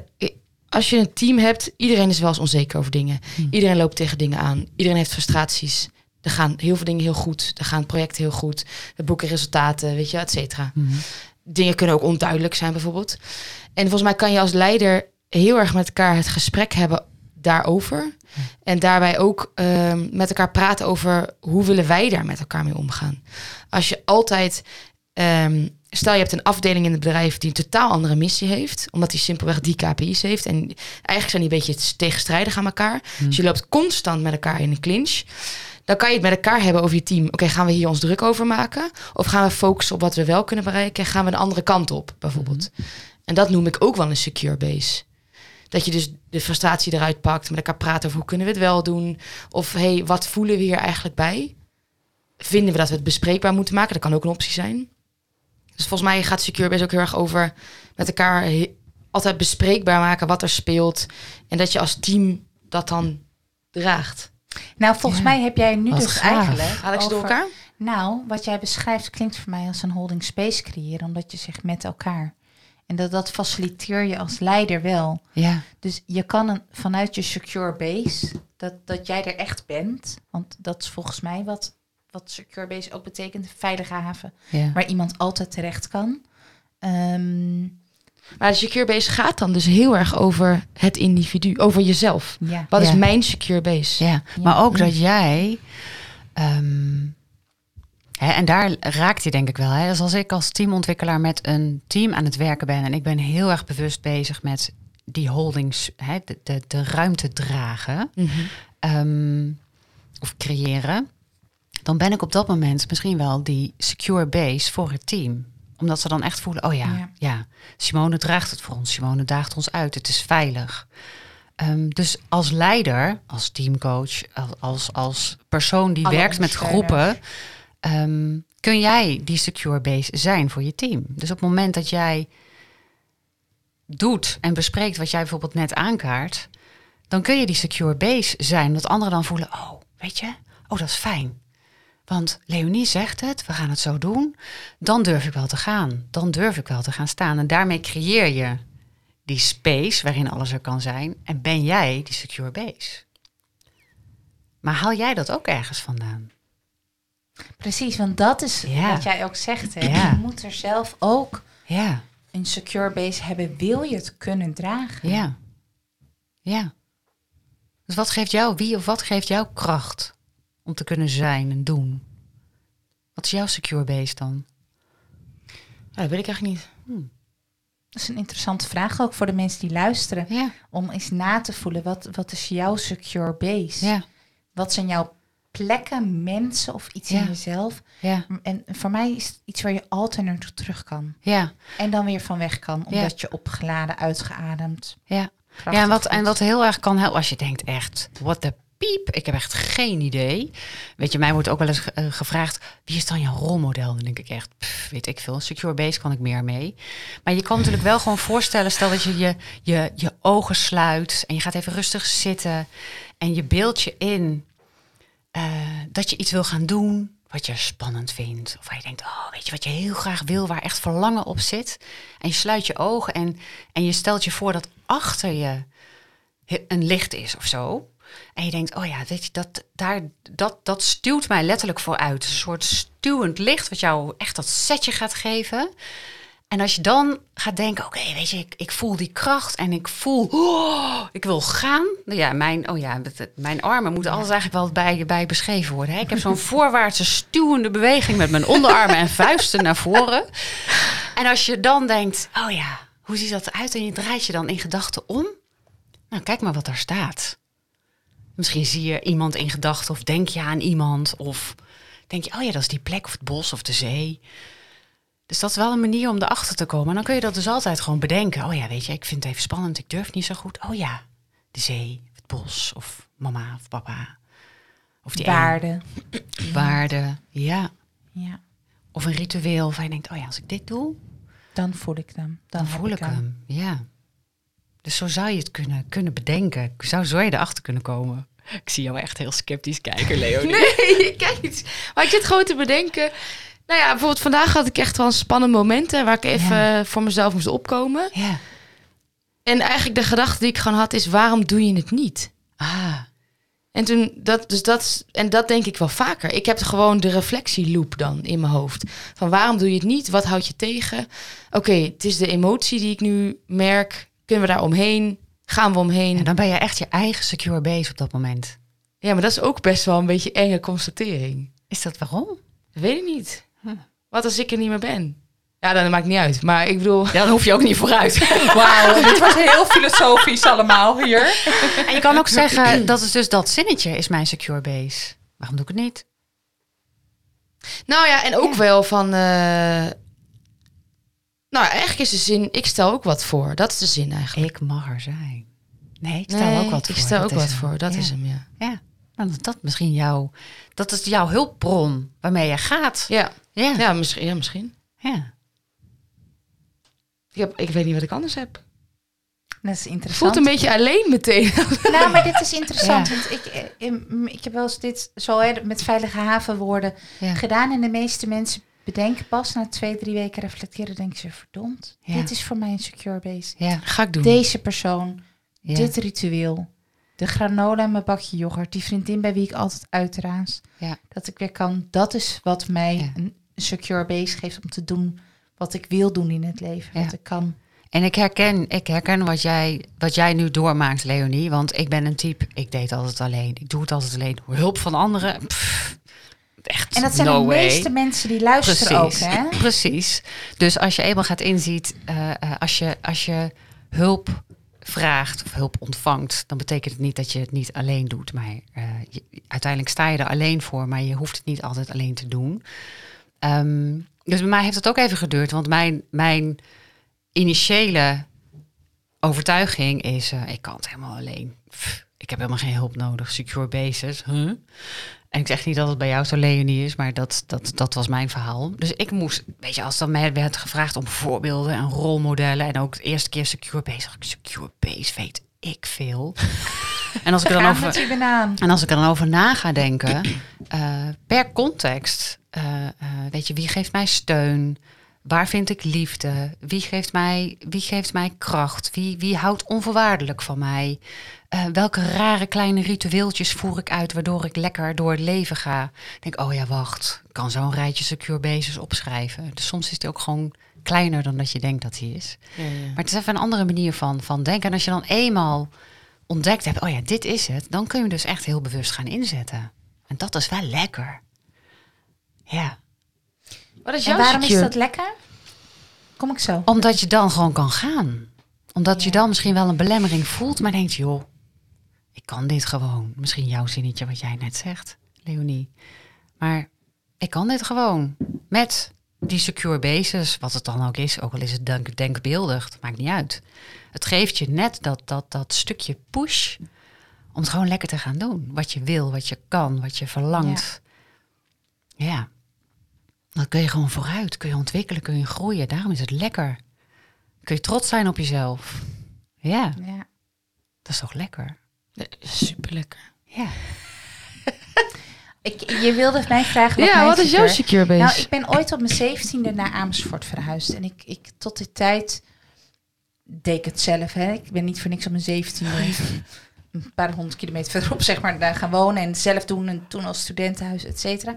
als je een team hebt, iedereen is wel eens onzeker over dingen. Hmm. Iedereen loopt tegen dingen aan. Iedereen heeft frustraties. Er gaan heel veel dingen heel goed. Er gaan projecten heel goed. We boeken resultaten, weet je, et cetera. Mhm. Dingen kunnen ook onduidelijk zijn, bijvoorbeeld. En volgens mij kan je als leider heel erg met elkaar het gesprek hebben daarover. En daarbij ook ehm, met elkaar praten over hoe willen wij daar met elkaar mee omgaan. Als je altijd, ehm, stel je hebt een afdeling in het bedrijf die een totaal andere missie heeft, omdat die simpelweg die KPI's heeft. En eigenlijk zijn die een beetje tegenstrijdig aan elkaar. Dus je loopt constant met elkaar in een clinch. Dan kan je het met elkaar hebben over je team. Oké, gaan we hier ons druk over maken? Of gaan we focussen op wat we wel kunnen bereiken? En gaan we een andere kant op, bijvoorbeeld? En dat noem ik ook wel een secure base. Dat je dus de frustratie eruit pakt, met elkaar praat over hoe kunnen we het wel doen. Of hey, wat voelen we hier eigenlijk bij? Vinden we dat we het bespreekbaar moeten maken? Dat kan ook een optie zijn. Dus volgens mij gaat secure base ook heel erg over met elkaar altijd bespreekbaar maken wat er speelt. En dat je als team dat dan draagt. Nou, volgens Ja. mij heb jij nu Wat dus gaaf. eigenlijk... Haal ik ze door elkaar? Nou, wat jij beschrijft klinkt voor mij als een holding space creëren, omdat je zegt met elkaar. En dat, dat faciliteer je als leider wel. Ja. Dus je kan een, vanuit je secure base, dat, dat jij er echt bent. Want dat is volgens mij wat, wat secure base ook betekent, veilige haven. ja. Waar iemand altijd terecht kan. Ehm, Maar de secure base gaat dan dus heel erg over het individu, over jezelf. ja. Wat Ja. is mijn secure base? Ja, maar ook dat jij. ehm, hè, en daar raakt hij denk ik wel. Hè. Dus als ik als teamontwikkelaar met een team aan het werken ben en ik ben heel erg bewust bezig met die holdings, hè, de, de, de ruimte dragen Mhm. ehm, of creëren, dan ben ik op dat moment misschien wel die secure base voor het team omdat ze dan echt voelen, oh ja, Ja. ja, Simone draagt het voor ons. Simone daagt ons uit. Het is veilig. Ehm, dus als leider, als teamcoach, als, als, persoon die Alle werkt met groepen, ehm, kun jij die secure base zijn voor je team. Dus op het moment dat jij doet en bespreekt wat jij bijvoorbeeld net aankaart, dan kun je die secure base zijn. Dat anderen dan voelen, oh, weet je, oh, dat is fijn. Want Leonie zegt het, we gaan het zo doen. Dan durf ik wel te gaan. Dan durf ik wel te gaan staan. En daarmee creëer je die space waarin alles er kan zijn. En ben jij die secure base. Maar haal jij dat ook ergens vandaan? Precies, want dat is Ja. wat jij ook zegt. Hè? Ja. Je moet er zelf ook Ja, een secure base hebben. Wil je het kunnen dragen? ja, ja. Dus wat geeft jou, wie of wat geeft jou kracht om te kunnen zijn en doen? Wat is jouw secure base dan? Ja, dat weet ik eigenlijk niet. Dat is een interessante vraag ook voor de mensen die luisteren. Ja, Om eens na te voelen, wat, wat is jouw secure base? ja, Wat zijn jouw plekken, mensen of iets Ja. in jezelf? ja, En voor mij is het iets waar je altijd naartoe terug kan. ja, En dan weer van weg kan, Ja. omdat je opgeladen, uitgeademd. ja. Ja, en wat, en wat heel erg kan helpen als je denkt echt, what the piep, ik heb echt geen idee. Weet je, mij wordt ook wel eens eh, gevraagd, wie is dan jouw rolmodel? Dan denk ik echt, weet ik veel, secure base kan ik meer mee. Maar je kan natuurlijk wel gewoon voorstellen, stel dat je je, je je ogen sluit en je gaat even rustig zitten en je beeldt je in eh, dat je iets wil gaan doen wat je spannend vindt. Of waar je denkt, oh, weet je wat je heel graag wil, waar echt verlangen op zit. En je sluit je ogen en, en je stelt je voor dat achter je een licht is of zo. En je denkt, oh ja, weet je, dat, daar, dat, dat stuwt mij letterlijk vooruit. Een soort stuwend licht wat jou echt dat setje gaat geven. En als je dan gaat denken, oké, weet je, ik, ik voel die kracht en ik voel, oh, ik wil gaan. Nou Ja, mijn, oh ja, mijn armen moeten alles eigenlijk wel bij, bij beschreven worden. Hè? Ik heb zo'n <laughs> voorwaartse stuwende beweging met mijn onderarmen en vuisten naar voren. En als je dan denkt, oh ja, hoe ziet dat eruit? En je draait je dan in gedachten om. Nou, kijk maar wat daar staat. Misschien zie je iemand in gedachten of denk je aan iemand. Of denk je, oh ja, dat is die plek of het bos of de zee. Dus dat is wel een manier om erachter te komen. En dan kun je dat dus altijd gewoon bedenken. Oh ja, weet je, ik vind het even spannend, ik durf niet zo goed. Oh ja, de zee, het bos of mama of papa. Of die Waarde. ene <clears throat> waarde, ja. Ja. Of een ritueel waar je denkt, oh ja, als ik dit doe, Dan voel ik hem. Dan, dan voel ik hem. hem. Ja. Dus zo zou je het kunnen, kunnen bedenken. Zou zo je erachter kunnen komen. Ik zie jou echt heel sceptisch kijken, Leonie. <laughs> Nee, <laughs> kijk eens. Maar ik zit gewoon te bedenken. Nou ja, bijvoorbeeld vandaag had ik echt wel een spannend momenten waar ik even Ja. eh, voor mezelf moest opkomen. Ja. En eigenlijk de gedachte die ik gewoon had is, waarom doe je het niet? Ah, En toen, dat, dus dat, en dat denk ik wel vaker. Ik heb gewoon de reflectieloop dan in mijn hoofd. Van waarom doe je het niet? Wat houd je tegen? Oké, het is de emotie die ik nu merk. Kunnen we daar omheen? Gaan we omheen? en dan ben je echt je eigen secure base op dat moment. Ja, maar dat is ook best wel een beetje enge constatering. Is dat waarom? Dat weet ik niet. Wat als ik er niet meer ben? Ja, dan maakt niet uit. Maar ik bedoel... Ja, dan hoef je ook niet vooruit. <laughs> Wauw, dit was heel filosofisch allemaal hier. En je kan ook zeggen, dat is dus dat zinnetje is mijn secure base. Waarom doe ik het niet? Nou ja, en ook Ja. wel van... eh, Nou, eigenlijk is de zin... Ik stel ook wat voor. Dat is de zin eigenlijk. Ik mag er zijn. Nee, ik stel Nee, ook wat voor. Ik stel Dat ook is wat hem. voor. Dat Ja. is hem, ja. Ja, nou, dat- dat misschien jouw... Dat is jouw hulpbron waarmee je gaat. Ja, Ja, ja, misschien, ja misschien. ja. Ik, heb, ik weet niet wat ik anders heb. Dat is Het interessant. voelt een beetje alleen meteen. <laughs> Nou, maar dit is interessant. Ja. Want ik, eh, ik heb wel eens dit zo hè, met veilige havenwoorden Ja. gedaan. En de meeste mensen bedenken pas na twee, drie weken reflecteren. Denken ze, verdomd, Ja. dit is voor mij een secure base. Ja, Ga ik doen. Deze persoon, ja. dit ritueel. De granola en mijn bakje yoghurt. Die vriendin bij wie ik altijd uitraas. Ja. Dat ik weer kan. Dat is wat mij een secure base geeft om te doen wat ik wil doen in het leven. Ja. Wat ik kan. En ik herken, ik herken wat, jij, wat jij nu doormaakt, Leonie. Want ik ben een type, ik deed altijd alleen. Ik doe het altijd alleen. Hulp van anderen, pff, echt En dat zijn no de way. meeste mensen die luisteren Precies, ook. Hè? <laughs> precies. Dus als je eenmaal gaat inziet, eh, eh, als, je, als je hulp vraagt of hulp ontvangt, dan betekent het niet dat je het niet alleen doet. Maar eh, je- uiteindelijk sta je er alleen voor, maar je hoeft het niet altijd alleen te doen. Ehm, dus bij mij heeft het ook even geduurd, want mijn, mijn initiële overtuiging is, ik kan het helemaal alleen. Pff, ik heb helemaal geen hulp nodig, secure basis. Huh? En ik zeg niet dat het bij jou zo Leonie is, maar dat, dat, dat was mijn verhaal. Dus ik moest, weet je, als dan mij werd gevraagd om voorbeelden en rolmodellen en ook de eerste keer secure base, dacht ik, secure base weet ik veel. <laughs> en als ik er dan over, en als ik er dan over na ga denken, <clears throat> eh, per context, eh, eh, weet je, wie geeft mij steun? Waar vind ik liefde? Wie geeft mij, wie geeft mij kracht? Wie, wie houdt onvoorwaardelijk van mij? Eh, welke rare kleine ritueeltjes voer ik uit waardoor ik lekker door het leven ga? Ik denk, oh ja, wacht, ik kan zo'n rijtje secure bases opschrijven. Dus soms is die ook gewoon kleiner dan dat je denkt dat hij is. Maar het is even een andere manier van, van denken. En als je dan eenmaal ontdekt hebt, oh ja, dit is het, dan kun je dus echt heel bewust gaan inzetten. En dat is wel lekker. Ja, Wat is En waarom is dat lekker? Kom ik zo. omdat je dan gewoon kan gaan. Omdat je dan misschien wel een belemmering voelt, maar denkt, joh, ik kan dit gewoon. Misschien jouw zinnetje wat jij net zegt, Leonie. Maar ik kan dit gewoon. Met die secure basis, wat het dan ook is, ook al is het denk, denkbeeldig, dat maakt niet uit. Het geeft je net dat, dat, dat stukje push om het gewoon lekker te gaan doen. Wat je wil, wat je kan, wat je verlangt. Ja. Dan kun je gewoon vooruit, kun je ontwikkelen, kun je groeien. Daarom is het lekker. Kun je trots zijn op jezelf. Ja, Ja. dat is toch lekker? Super lekker. Ja. Ik, je wilde mij vragen wat Ja, wat is jouw secure- secure base? Nou, ik ben ooit op mijn zeventiende naar Amersfoort verhuisd. En ik, ik tot die tijd deed ik het zelf. Hè. Ik ben niet voor niks op mijn zeventiende een paar honderd kilometer verderop zeg maar, daar gaan wonen. En zelf doen. En toen als studentenhuis, et cetera.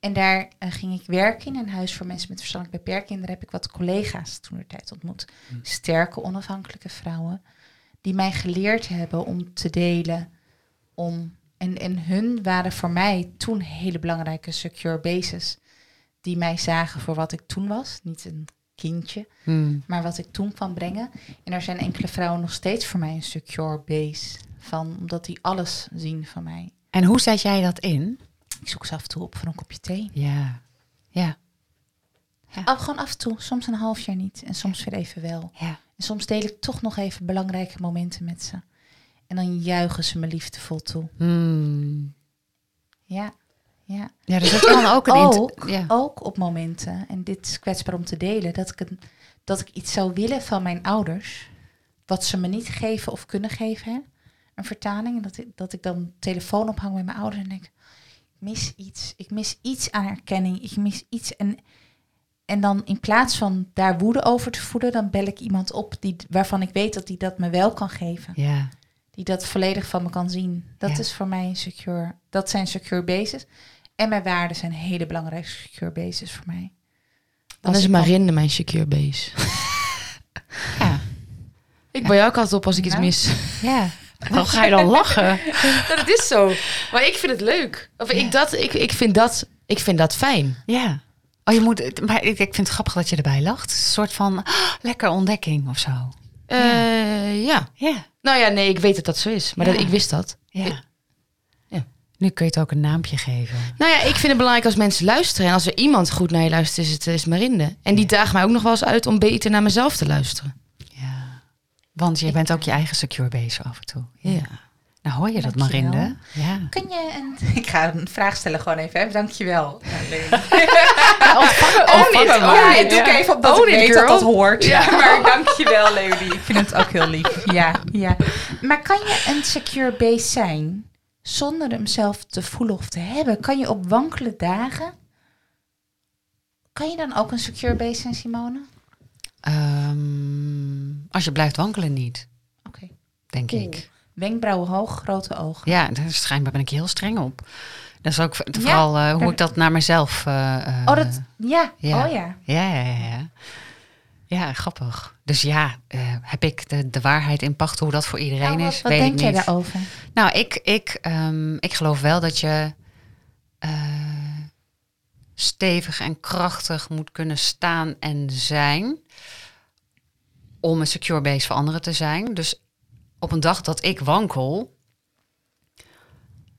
En daar eh, ging ik werken in een huis voor mensen met verstandelijke beperking. En daar heb ik wat collega's toen de tijd ontmoet. Sterke, onafhankelijke vrouwen. Die mij geleerd hebben om te delen. Om, en, en hun waren voor mij toen hele belangrijke secure bases. Die mij zagen voor wat ik toen was. Niet een kindje, Hmm. maar wat ik toen kwam brengen. En er zijn enkele vrouwen nog steeds voor mij een secure base. Van, omdat die alles zien van mij. En hoe zet jij dat in? Ik zoek ze af en toe op voor een kopje thee. Ja. Ja. Gewoon af en toe. Soms een half jaar niet. En soms weer even wel. Ja. En soms deel ik toch nog even belangrijke momenten met ze. En dan juichen ze me liefdevol toe. Hmm. Ja, ja. Ja, dus dat kan ook een... Ook, ja. ook op momenten, en dit is kwetsbaar om te delen, dat ik, een, dat ik iets zou willen van mijn ouders, wat ze me niet geven of kunnen geven. Hè? Een vertaling. En dat ik, dat ik dan telefoon ophang met mijn ouders en denk, ik mis iets. Ik mis iets aan erkenning. Ik mis iets. En, en dan in plaats van daar woede over te voeden, dan bel ik iemand op die, waarvan ik weet dat die dat me wel kan geven. Ja. Die dat volledig van me kan zien. Dat Ja. is voor mij een secure. Dat zijn secure bases. En mijn waarden zijn hele belangrijke secure bases voor mij. Dan is Marinde mijn secure base. <laughs> Ja. Ik bel jou ook altijd op als ik iets mis. Ja. Waarom ga je dan lachen? <laughs> Dat is zo. Maar ik vind het leuk. Of ik, dat, ik, ik, vind dat, ik vind dat fijn. Ja. Oh, je moet... Maar ik, ik vind het grappig dat je erbij lacht. Een soort van ah, lekker ontdekking of zo. Eh, ja. Ja. Nou ja, nee, ik weet dat dat zo is. Maar Ja. dat, ik wist dat. Ja. Ja. Nu kun je het ook een naampje geven. Nou ja, ik vind het belangrijk als mensen luisteren. En als er iemand goed naar je luistert, is het is Marinde. En die daagt mij ook nog wel eens uit om beter naar mezelf te luisteren. Want je bent ook je eigen secure base af en toe. Ja. Nou, hoor je dat, Dankjewel. Marinde? Ja. Kun je een... <laughs> Ik ga een vraag stellen gewoon even. Hè? Dankjewel. Ja, <laughs> Ja, own ik it. doe ik even op dat ik weet dat dat hoort. Ja. <laughs> Maar dankjewel, Leonie. Ik vind het ook heel lief. Ja, ja. Maar kan je een secure base zijn zonder hem zelf te voelen of te hebben? Kan je op wankele dagen... Kan je dan ook een secure base zijn, Simone? Ehm, als je blijft wankelen niet, Oké. denk Oeh. ik. Wenkbrauwen hoog, grote ogen. Ja, daar schijnbaar ben ik heel streng op. Dat is ook v- Ja, vooral eh, hoe daar- ik dat naar mezelf... eh, eh, Oh, dat... Ja. ja. Oh ja. Ja, ja, ja, ja. Ja, grappig. Dus ja, heb ik de, de waarheid in pacht hoe dat voor iedereen Nou, wat is? wat weet denk ik jij niet. daarover? Nou, ik, ik, ehm, ik geloof wel dat je stevig en krachtig moet kunnen staan en zijn om een secure base voor anderen te zijn. Dus op een dag dat ik wankel,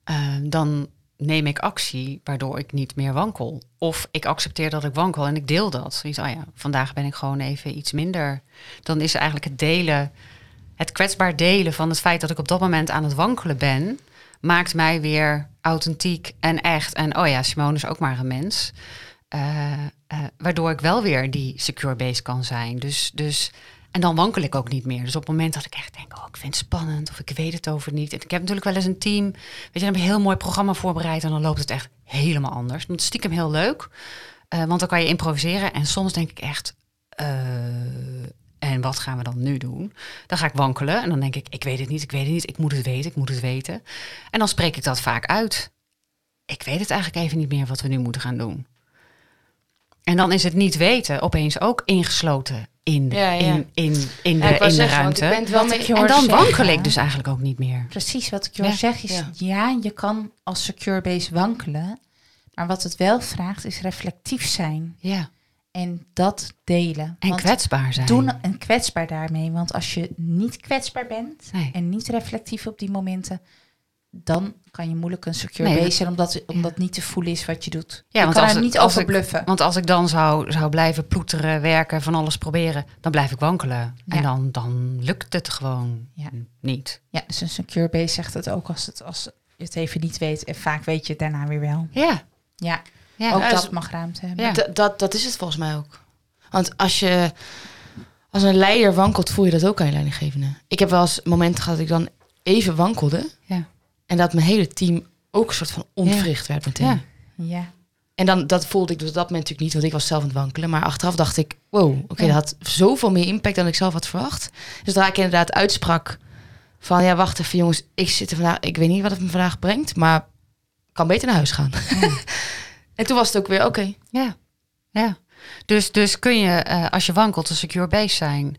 ehm, dan neem ik actie waardoor ik niet meer wankel. Of ik accepteer dat ik wankel en ik deel dat. Zoiets, oh ja, vandaag ben ik gewoon even iets minder. Dan is eigenlijk het delen, het kwetsbaar delen van het feit dat ik op dat moment aan het wankelen ben, maakt mij weer authentiek en echt. En oh ja, Simone is ook maar een mens. Eh, eh, waardoor ik wel weer die secure base kan zijn. Dus, dus, en dan wankel ik ook niet meer. Dus op het moment dat ik echt denk, oh, ik vind het spannend of ik weet het over niet. En ik heb natuurlijk wel eens een team, weet je, dan heb je een heel mooi programma voorbereid en dan loopt het echt helemaal anders. Is stiekem heel leuk, eh, want dan kan je improviseren. En soms denk ik echt, en wat gaan we dan nu doen? Dan ga ik wankelen en dan denk ik, ik weet het niet, ik weet het niet, ik moet het weten, ik moet het weten. En dan spreek ik dat vaak uit. Ik weet het eigenlijk even niet meer wat we nu moeten gaan doen. En dan is het niet weten opeens ook ingesloten in, de- Ja, ja. in, in, in de, Ja, in de zeggen, ruimte. ik wel mee- ik En dan wankel ik dus eigenlijk ook niet meer. Precies, wat ik je hoor Ja. zeg is, Ja. ja. je kan als secure base wankelen. Maar wat het wel vraagt, is reflectief zijn. Ja. En dat delen. En Want kwetsbaar zijn. Doen en kwetsbaar daarmee. Want als je niet kwetsbaar bent Nee. en niet reflectief op die momenten, dan kan je moeilijk een secure Nee, base zijn, omdat, omdat niet te voelen is wat je doet. Ja, je want kan als er niet over bluffen. Want als ik dan zou, zou blijven ploeteren, werken, van alles proberen, dan blijf ik wankelen. Ja. En dan, dan lukt het gewoon Ja. niet. Ja, dus een secure base zegt het ook als, het, als je het even niet weet. En vaak weet je het daarna weer wel. Ja. Ja, Ja. ook dat dus- mag ruimte hebben. Ja. Dat, dat is het volgens mij ook. Want als je als een leider wankelt, voel je dat ook aan je leidinggevende. Ik heb wel eens momenten gehad dat ik dan even wankelde. Ja. En dat mijn hele team ook een soort van ontwricht werd meteen. Ja. Ja. En dan, dat voelde ik dus op dat moment natuurlijk niet, want ik was zelf aan het wankelen. Maar achteraf dacht ik, wow, oké, Ja. dat had zoveel meer impact dan ik zelf had verwacht. Dus daar ik inderdaad uitsprak van, ja, wacht even jongens, ik zit er vandaag, ik weet niet wat het me vandaag brengt, maar ik kan beter naar huis gaan. <laughs> en toen was het ook weer, oké, Ja, ja. Dus, dus kun je, eh, als je wankelt, een secure base zijn?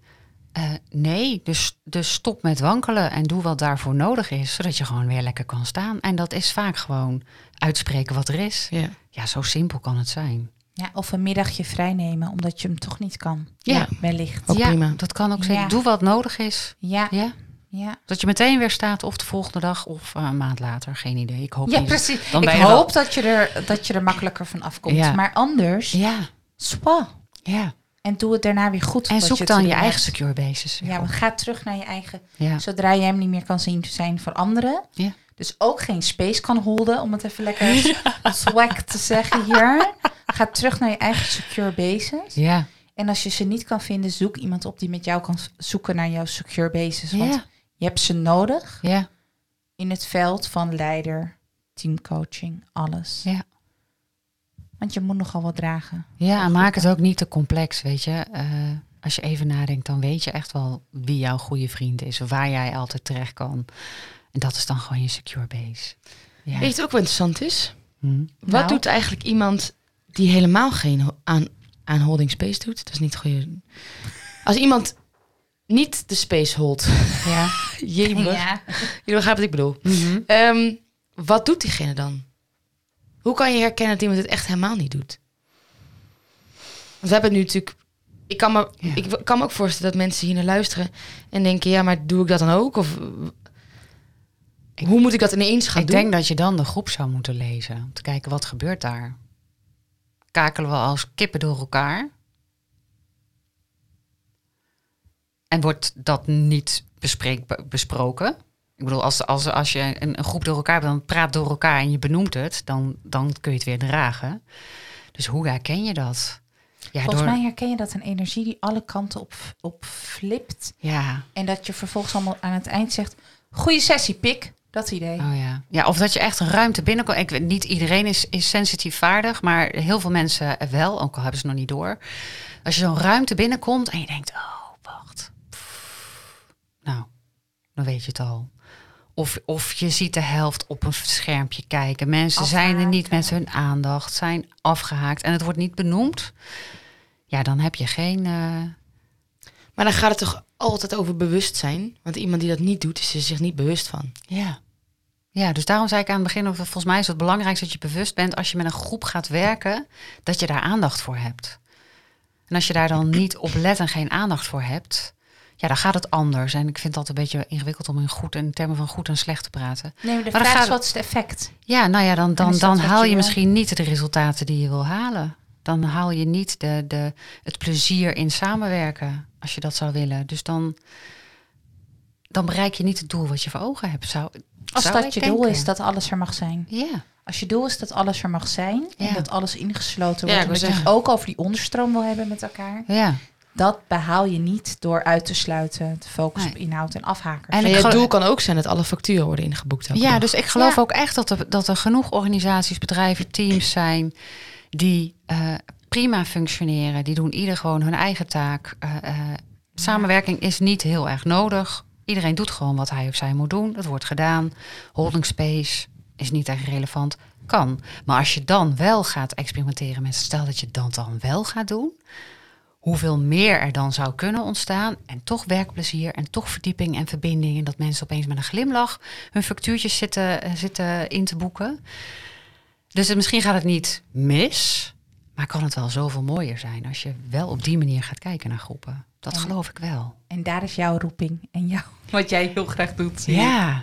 Eh, nee, dus, dus stop met wankelen en doe wat daarvoor nodig is, zodat je gewoon weer lekker kan staan. En dat is vaak gewoon uitspreken wat er is. ja. Ja, zo simpel kan het zijn. ja, of een middagje vrijnemen, omdat je hem toch niet kan. Ja. wellicht. Ook ja, prima. dat kan ook Ja. zijn. Doe wat nodig is. Ja, Ja, Ja, Dat je meteen weer staat of de volgende dag of eh, een maand later. Geen idee. Ik hoop ja niet. precies. Dan ik hoop dat, je er, dat je er makkelijker van afkomt. Ja. Maar anders, Ja, spa. ja. En doe het daarna weer goed. En zoek je dan je eigen hebt. secure basis. Ja, maar ga terug naar je eigen. ja. Zodra je hem niet meer kan zien zijn voor anderen. Ja. Dus ook geen space kan holden, om het even lekker <laughs> swag te zeggen hier. Ga terug naar je eigen secure basis. Ja. En als je ze niet kan vinden, zoek iemand op die met jou kan zoeken naar jouw secure basis. Want Ja. Je hebt ze nodig Ja. in het veld van leider, teamcoaching, alles. Ja. Want je moet nogal wat dragen. Ja, en maak het ook niet te complex, weet je. Eh, als je even nadenkt, dan weet je echt wel wie jouw goede vriend is. Waar jij altijd terecht kan. En dat is dan gewoon je secure base. Ja. Weet je wat ook wel interessant is? Hm. Wat Nou. doet eigenlijk iemand die helemaal geen aan, aan holding space doet? Dat is niet goede. Als iemand niet de space holdt. <laughs> Ja. <laughs> Jemig. Ja. Jullie begrijpen wat ik bedoel. Mhm. Ehm, wat doet diegene dan? Hoe kan je herkennen dat iemand het echt helemaal niet doet? Want we hebben nu natuurlijk... Ik kan, me, Ja. ik kan me ook voorstellen dat mensen hier naar luisteren... en denken, ja, maar doe ik dat dan ook? Of hoe moet ik dat ineens gaan Ik doen? denk dat je dan de groep zou moeten lezen. Om te kijken wat gebeurt daar. Kakelen we als kippen door elkaar? En wordt dat niet besproken? Ik bedoel, als, als, als je een, een groep door elkaar hebt, dan praat door elkaar en je benoemt het, dan, dan kun je het weer dragen. Dus hoe herken je dat? Ja, Volgens door- mij herken je dat een energie die alle kanten op, op flipt. Ja, En dat je vervolgens allemaal aan het eind zegt... Goeie sessie, pik. Dat idee. Oh ja. ja, of dat je echt een ruimte binnenkomt. Ik weet niet iedereen is, is sensitief vaardig, maar heel veel mensen wel, ook al hebben ze het nog niet door. Als je zo'n ruimte binnenkomt en je denkt, oh, wacht. Pff. Nou, weet je het al. Of, of je ziet de helft op een schermpje kijken. Mensen zijn er niet met hun aandacht, zijn afgehaakt en het wordt niet benoemd. Ja, dan heb je geen. eh, Maar dan gaat het toch altijd over bewustzijn? Want iemand die dat niet doet, is er zich niet bewust van. Ja. Ja, dus daarom zei ik aan het begin, volgens mij is het belangrijkste dat je bewust bent als je met een groep gaat werken, dat je daar aandacht voor hebt. En als je daar dan <clears throat> niet op let en geen aandacht voor hebt, ja, dan gaat het anders. En ik vind dat een beetje ingewikkeld om in, goed, in termen van goed en slecht te praten. Nee, maar de Maar vraag gaat is, wat is het effect? Ja, nou ja, dan, dan, dan haal je misschien niet de resultaten die je wil halen. Dan haal je niet de, de, het plezier in samenwerken, als je dat zou willen. Dus dan, dan bereik je niet het doel wat je voor ogen hebt. Zou, Als zou dat je doel is dat alles er mag zijn. Ja. Als je doel is dat alles er mag zijn. En Ja. dat alles ingesloten Ja, wordt. wou dat je het ook over die onderstroom wil hebben met elkaar. Ja. Dat behaal je niet door uit te sluiten. Te focussen Nee. op inhoud en afhakers. En het doel kan ook zijn dat alle facturen worden ingeboekt. Ja, dag. dus ik geloof Ja. ook echt dat er, dat er genoeg organisaties, bedrijven, teams <clears throat> zijn die eh, prima functioneren. Die doen ieder gewoon hun eigen taak. Eh, eh, samenwerking is niet heel erg nodig. Iedereen doet gewoon wat hij of zij moet doen. Dat wordt gedaan. Holding space is niet echt relevant. Kan. Maar als je dan wel gaat experimenteren met, stel dat je dat dan wel gaat doen. Hoeveel meer er dan zou kunnen ontstaan. En toch werkplezier en toch verdieping en verbinding. En dat mensen opeens met een glimlach hun factuurtjes zitten, eh, zitten in te boeken. Dus het- misschien gaat het niet mis. Maar kan het wel zoveel mooier zijn als je wel op die manier gaat kijken naar groepen. Dat En- geloof ik wel. En daar is jouw roeping. En jou, <laughs> wat jij heel graag doet. Ja.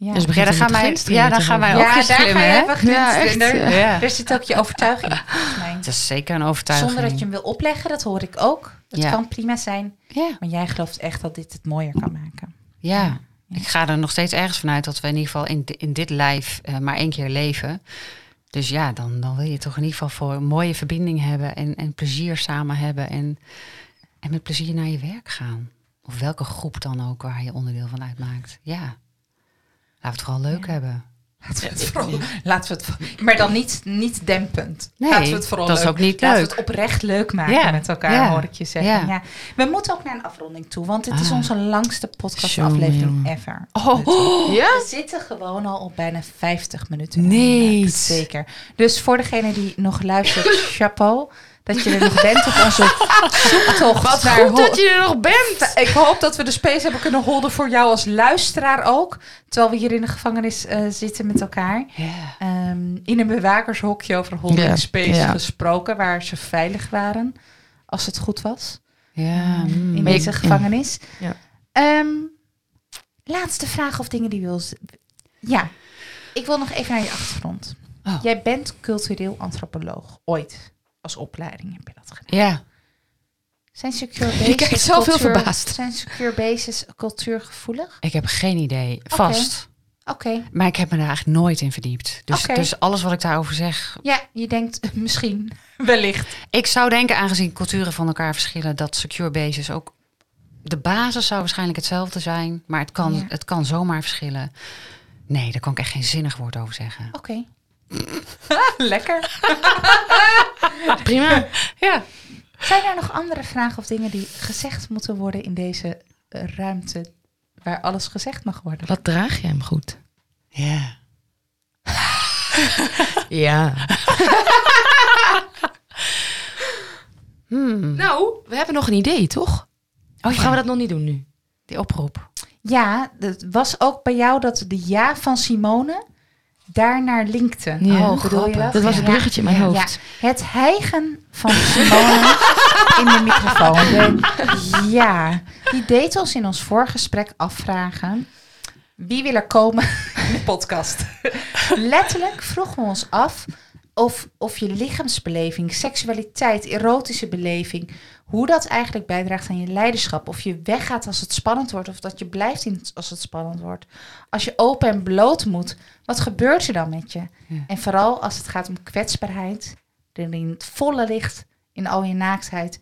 Ja. Dus Ja, begint dan gaan wij, ja, dan gaan wij ook ja, daar ga glimmen, je hè? Ja, Ja. Daar zit ook je overtuiging, <laughs> mij. Dat is zeker een overtuiging. Zonder dat je hem wil opleggen, dat hoor ik ook. Het Ja. kan prima zijn. Ja. Maar jij gelooft echt dat dit het mooier kan maken. Ja. Ja. ik ga er nog steeds ergens vanuit dat we in ieder geval in, in dit lijf eh, maar één keer leven. Dus ja, dan, dan wil je toch in ieder geval voor een mooie verbinding hebben en, en plezier samen hebben en, en met plezier naar je werk gaan. Of welke groep dan ook waar je onderdeel van uitmaakt. Ja, laten we het vooral leuk Ja. hebben. Laten <laughs> we het vooral, laten we het, maar dan niet, niet dempend. Nee, laten we het vooral dat is leuk. ook niet Laten leuk. we het oprecht leuk maken Ja, met elkaar, ja, hoor ik je zeggen. Ja. ja. We moeten ook naar een afronding toe, want dit is Ah. onze langste podcastaflevering ever. Oh, Ja? We zitten gewoon al op bijna 50 minuten. Nee. Zeker. Dus voor degene die nog luistert, <laughs> chapeau. Dat je er nog bent op onze zoektocht Wat naar goed dat je er nog bent. ik hoop dat we de space hebben kunnen holden voor jou als luisteraar ook. Terwijl we hier in de gevangenis eh, zitten met elkaar. Ehm, in een bewakershokje over holding space gesproken. Waar ze veilig waren. Als het goed was. Ja, mm. in deze gevangenis. Ja. Ehm, laatste vraag of dingen die je wil... Ja, ik wil nog even naar je achtergrond. Oh. Jij bent cultureel antropoloog. Ooit als opleiding heb je dat gedaan. Ja. Zijn secure <laughs> Je kijkt heel cultuur- verbaasd. Zijn secure bases cultuurgevoelig? Ik heb geen idee. Vast. Oké. Maar ik heb me daar eigenlijk nooit in verdiept. Dus, dus alles wat ik daarover zeg. Ja, je denkt <laughs> misschien, <laughs> wellicht. Ik zou denken, aangezien culturen van elkaar verschillen, dat secure bases ook. De basis zou waarschijnlijk hetzelfde zijn, maar het kan, Ja. het kan zomaar verschillen. Nee, daar kan ik echt geen zinnig woord over zeggen. Oké. <laughs> Lekker. <laughs> Prima. Ja. Zijn er nog andere vragen of dingen die gezegd moeten worden in deze eh, ruimte waar alles gezegd mag worden? Wat draag jij hem goed? Ja. <laughs> Ja. Hmm. Nou, we hebben nog een idee, toch? Oh, Of gaan we dat nog niet doen nu? Die oproep. Ja, het was ook bij jou dat de ja van Simone daarnaar linkte. Ja. Oh, bedoel je dat? Dat was het bruggetje in mijn Ja. hoofd. Het hijgen van Simone in de microfoon. <laughs> De- ja, die deed ons in ons voorgesprek afvragen... wie wil er komen in de podcast? Letterlijk vroegen we ons af of, of je lichaamsbeleving, seksualiteit, erotische beleving... hoe dat eigenlijk bijdraagt aan je leiderschap. Of je weggaat als het spannend wordt of dat je blijft in als het spannend wordt. Als je open en bloot moet, wat gebeurt er dan met je? Ja. En vooral als het gaat om kwetsbaarheid, er in het volle licht, in al je naaktheid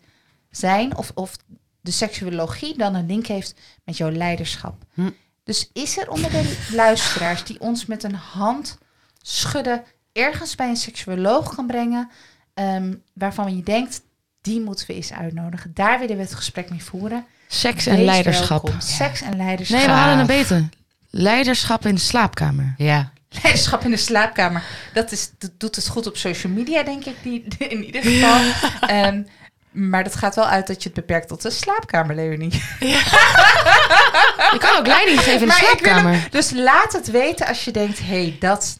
zijn, of, of de seksuologie dan een link heeft met jouw leiderschap. Hm. Dus is er onder de luisteraars die ons met een hand schudden ergens bij een seksuoloog kan brengen, ehm, waarvan je denkt, die moeten we eens uitnodigen. Daar willen we het gesprek mee voeren. Seks en Wees leiderschap. welkom. Seks en leiderschap. Nee, we hadden een beter. Leiderschap in de slaapkamer. Ja. Leiderschap in de slaapkamer. Dat, is, dat doet het goed op social media, denk ik, die, in ieder geval. Ehm, maar dat gaat wel uit dat je het beperkt tot de slaapkamer, Leonie. Je kan ook leiding geven in de Maar hem- slaapkamer. Dus laat het weten als je denkt, hé, hey, dat...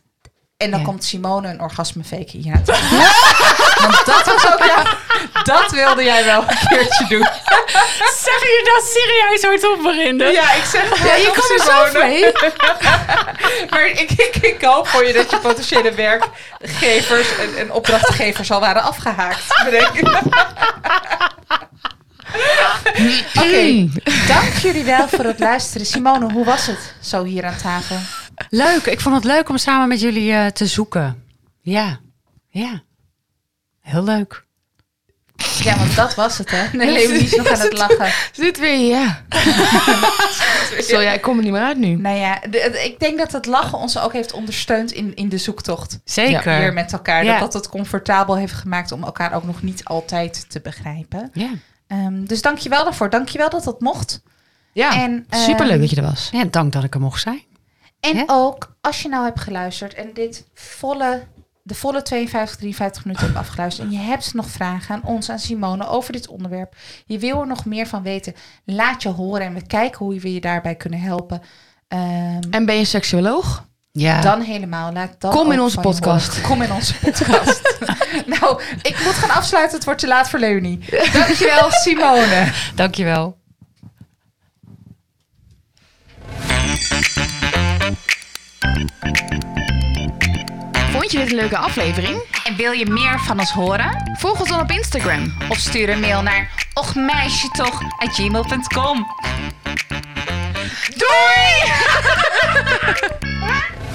En dan Ja. komt Simone een orgasme faken hier aan tafel. Want dat was ook, ja, dat wilde jij wel een keertje doen. <laughs> Zeg je dat serieus hardop, Marinde? Ja, ik zeg het Ja, je kan er zelf mee. <laughs> Maar ik, ik, ik hoop voor je dat je potentiële werkgevers en, en opdrachtgevers al waren afgehaakt. <laughs> Oké, Mm. dank jullie wel voor het luisteren. Simone, hoe was het zo hier aan tafel? Leuk. Ik vond het leuk om samen met jullie eh, te zoeken. Ja. Ja. Heel leuk. Ja, want dat was het, hè? Nee, Leonie is <laughs> nog aan het lachen. Zit weer, ja. <laughs> Sorry, ja, ik kom er niet meer uit nu. Nou ja, de- de- ik denk dat het lachen ons ook heeft ondersteund in, in de zoektocht. Zeker. Hier met elkaar. Ja. Dat dat het comfortabel heeft gemaakt om elkaar ook nog niet altijd te begrijpen. Ja. Ehm, dus dank je wel daarvoor. Dank je wel dat dat mocht. Ja, En, ehm, superleuk dat je er was. ja. Dank dat ik er mocht zijn. En Ja. ook als je nou hebt geluisterd en dit volle, de volle 52, 53 minuten hebt afgeluisterd en je hebt nog vragen aan ons, aan Simone over dit onderwerp. Je wil er nog meer van weten. Laat je horen en we kijken hoe we je daarbij kunnen helpen. Ehm, En ben je seksuoloog? Ja. dan helemaal. Laat dan Kom in onze podcast. Kom in onze podcast. <laughs> nou, ik moet gaan afsluiten. Het wordt te laat voor Leonie. Dankjewel, <laughs> Simone. Dankjewel. Vond je dit een leuke aflevering? En wil je meer van ons horen? Volg ons dan op Instagram. Of stuur een mail naar ochmeisjetoch@gmail.com. Doei! <laughs>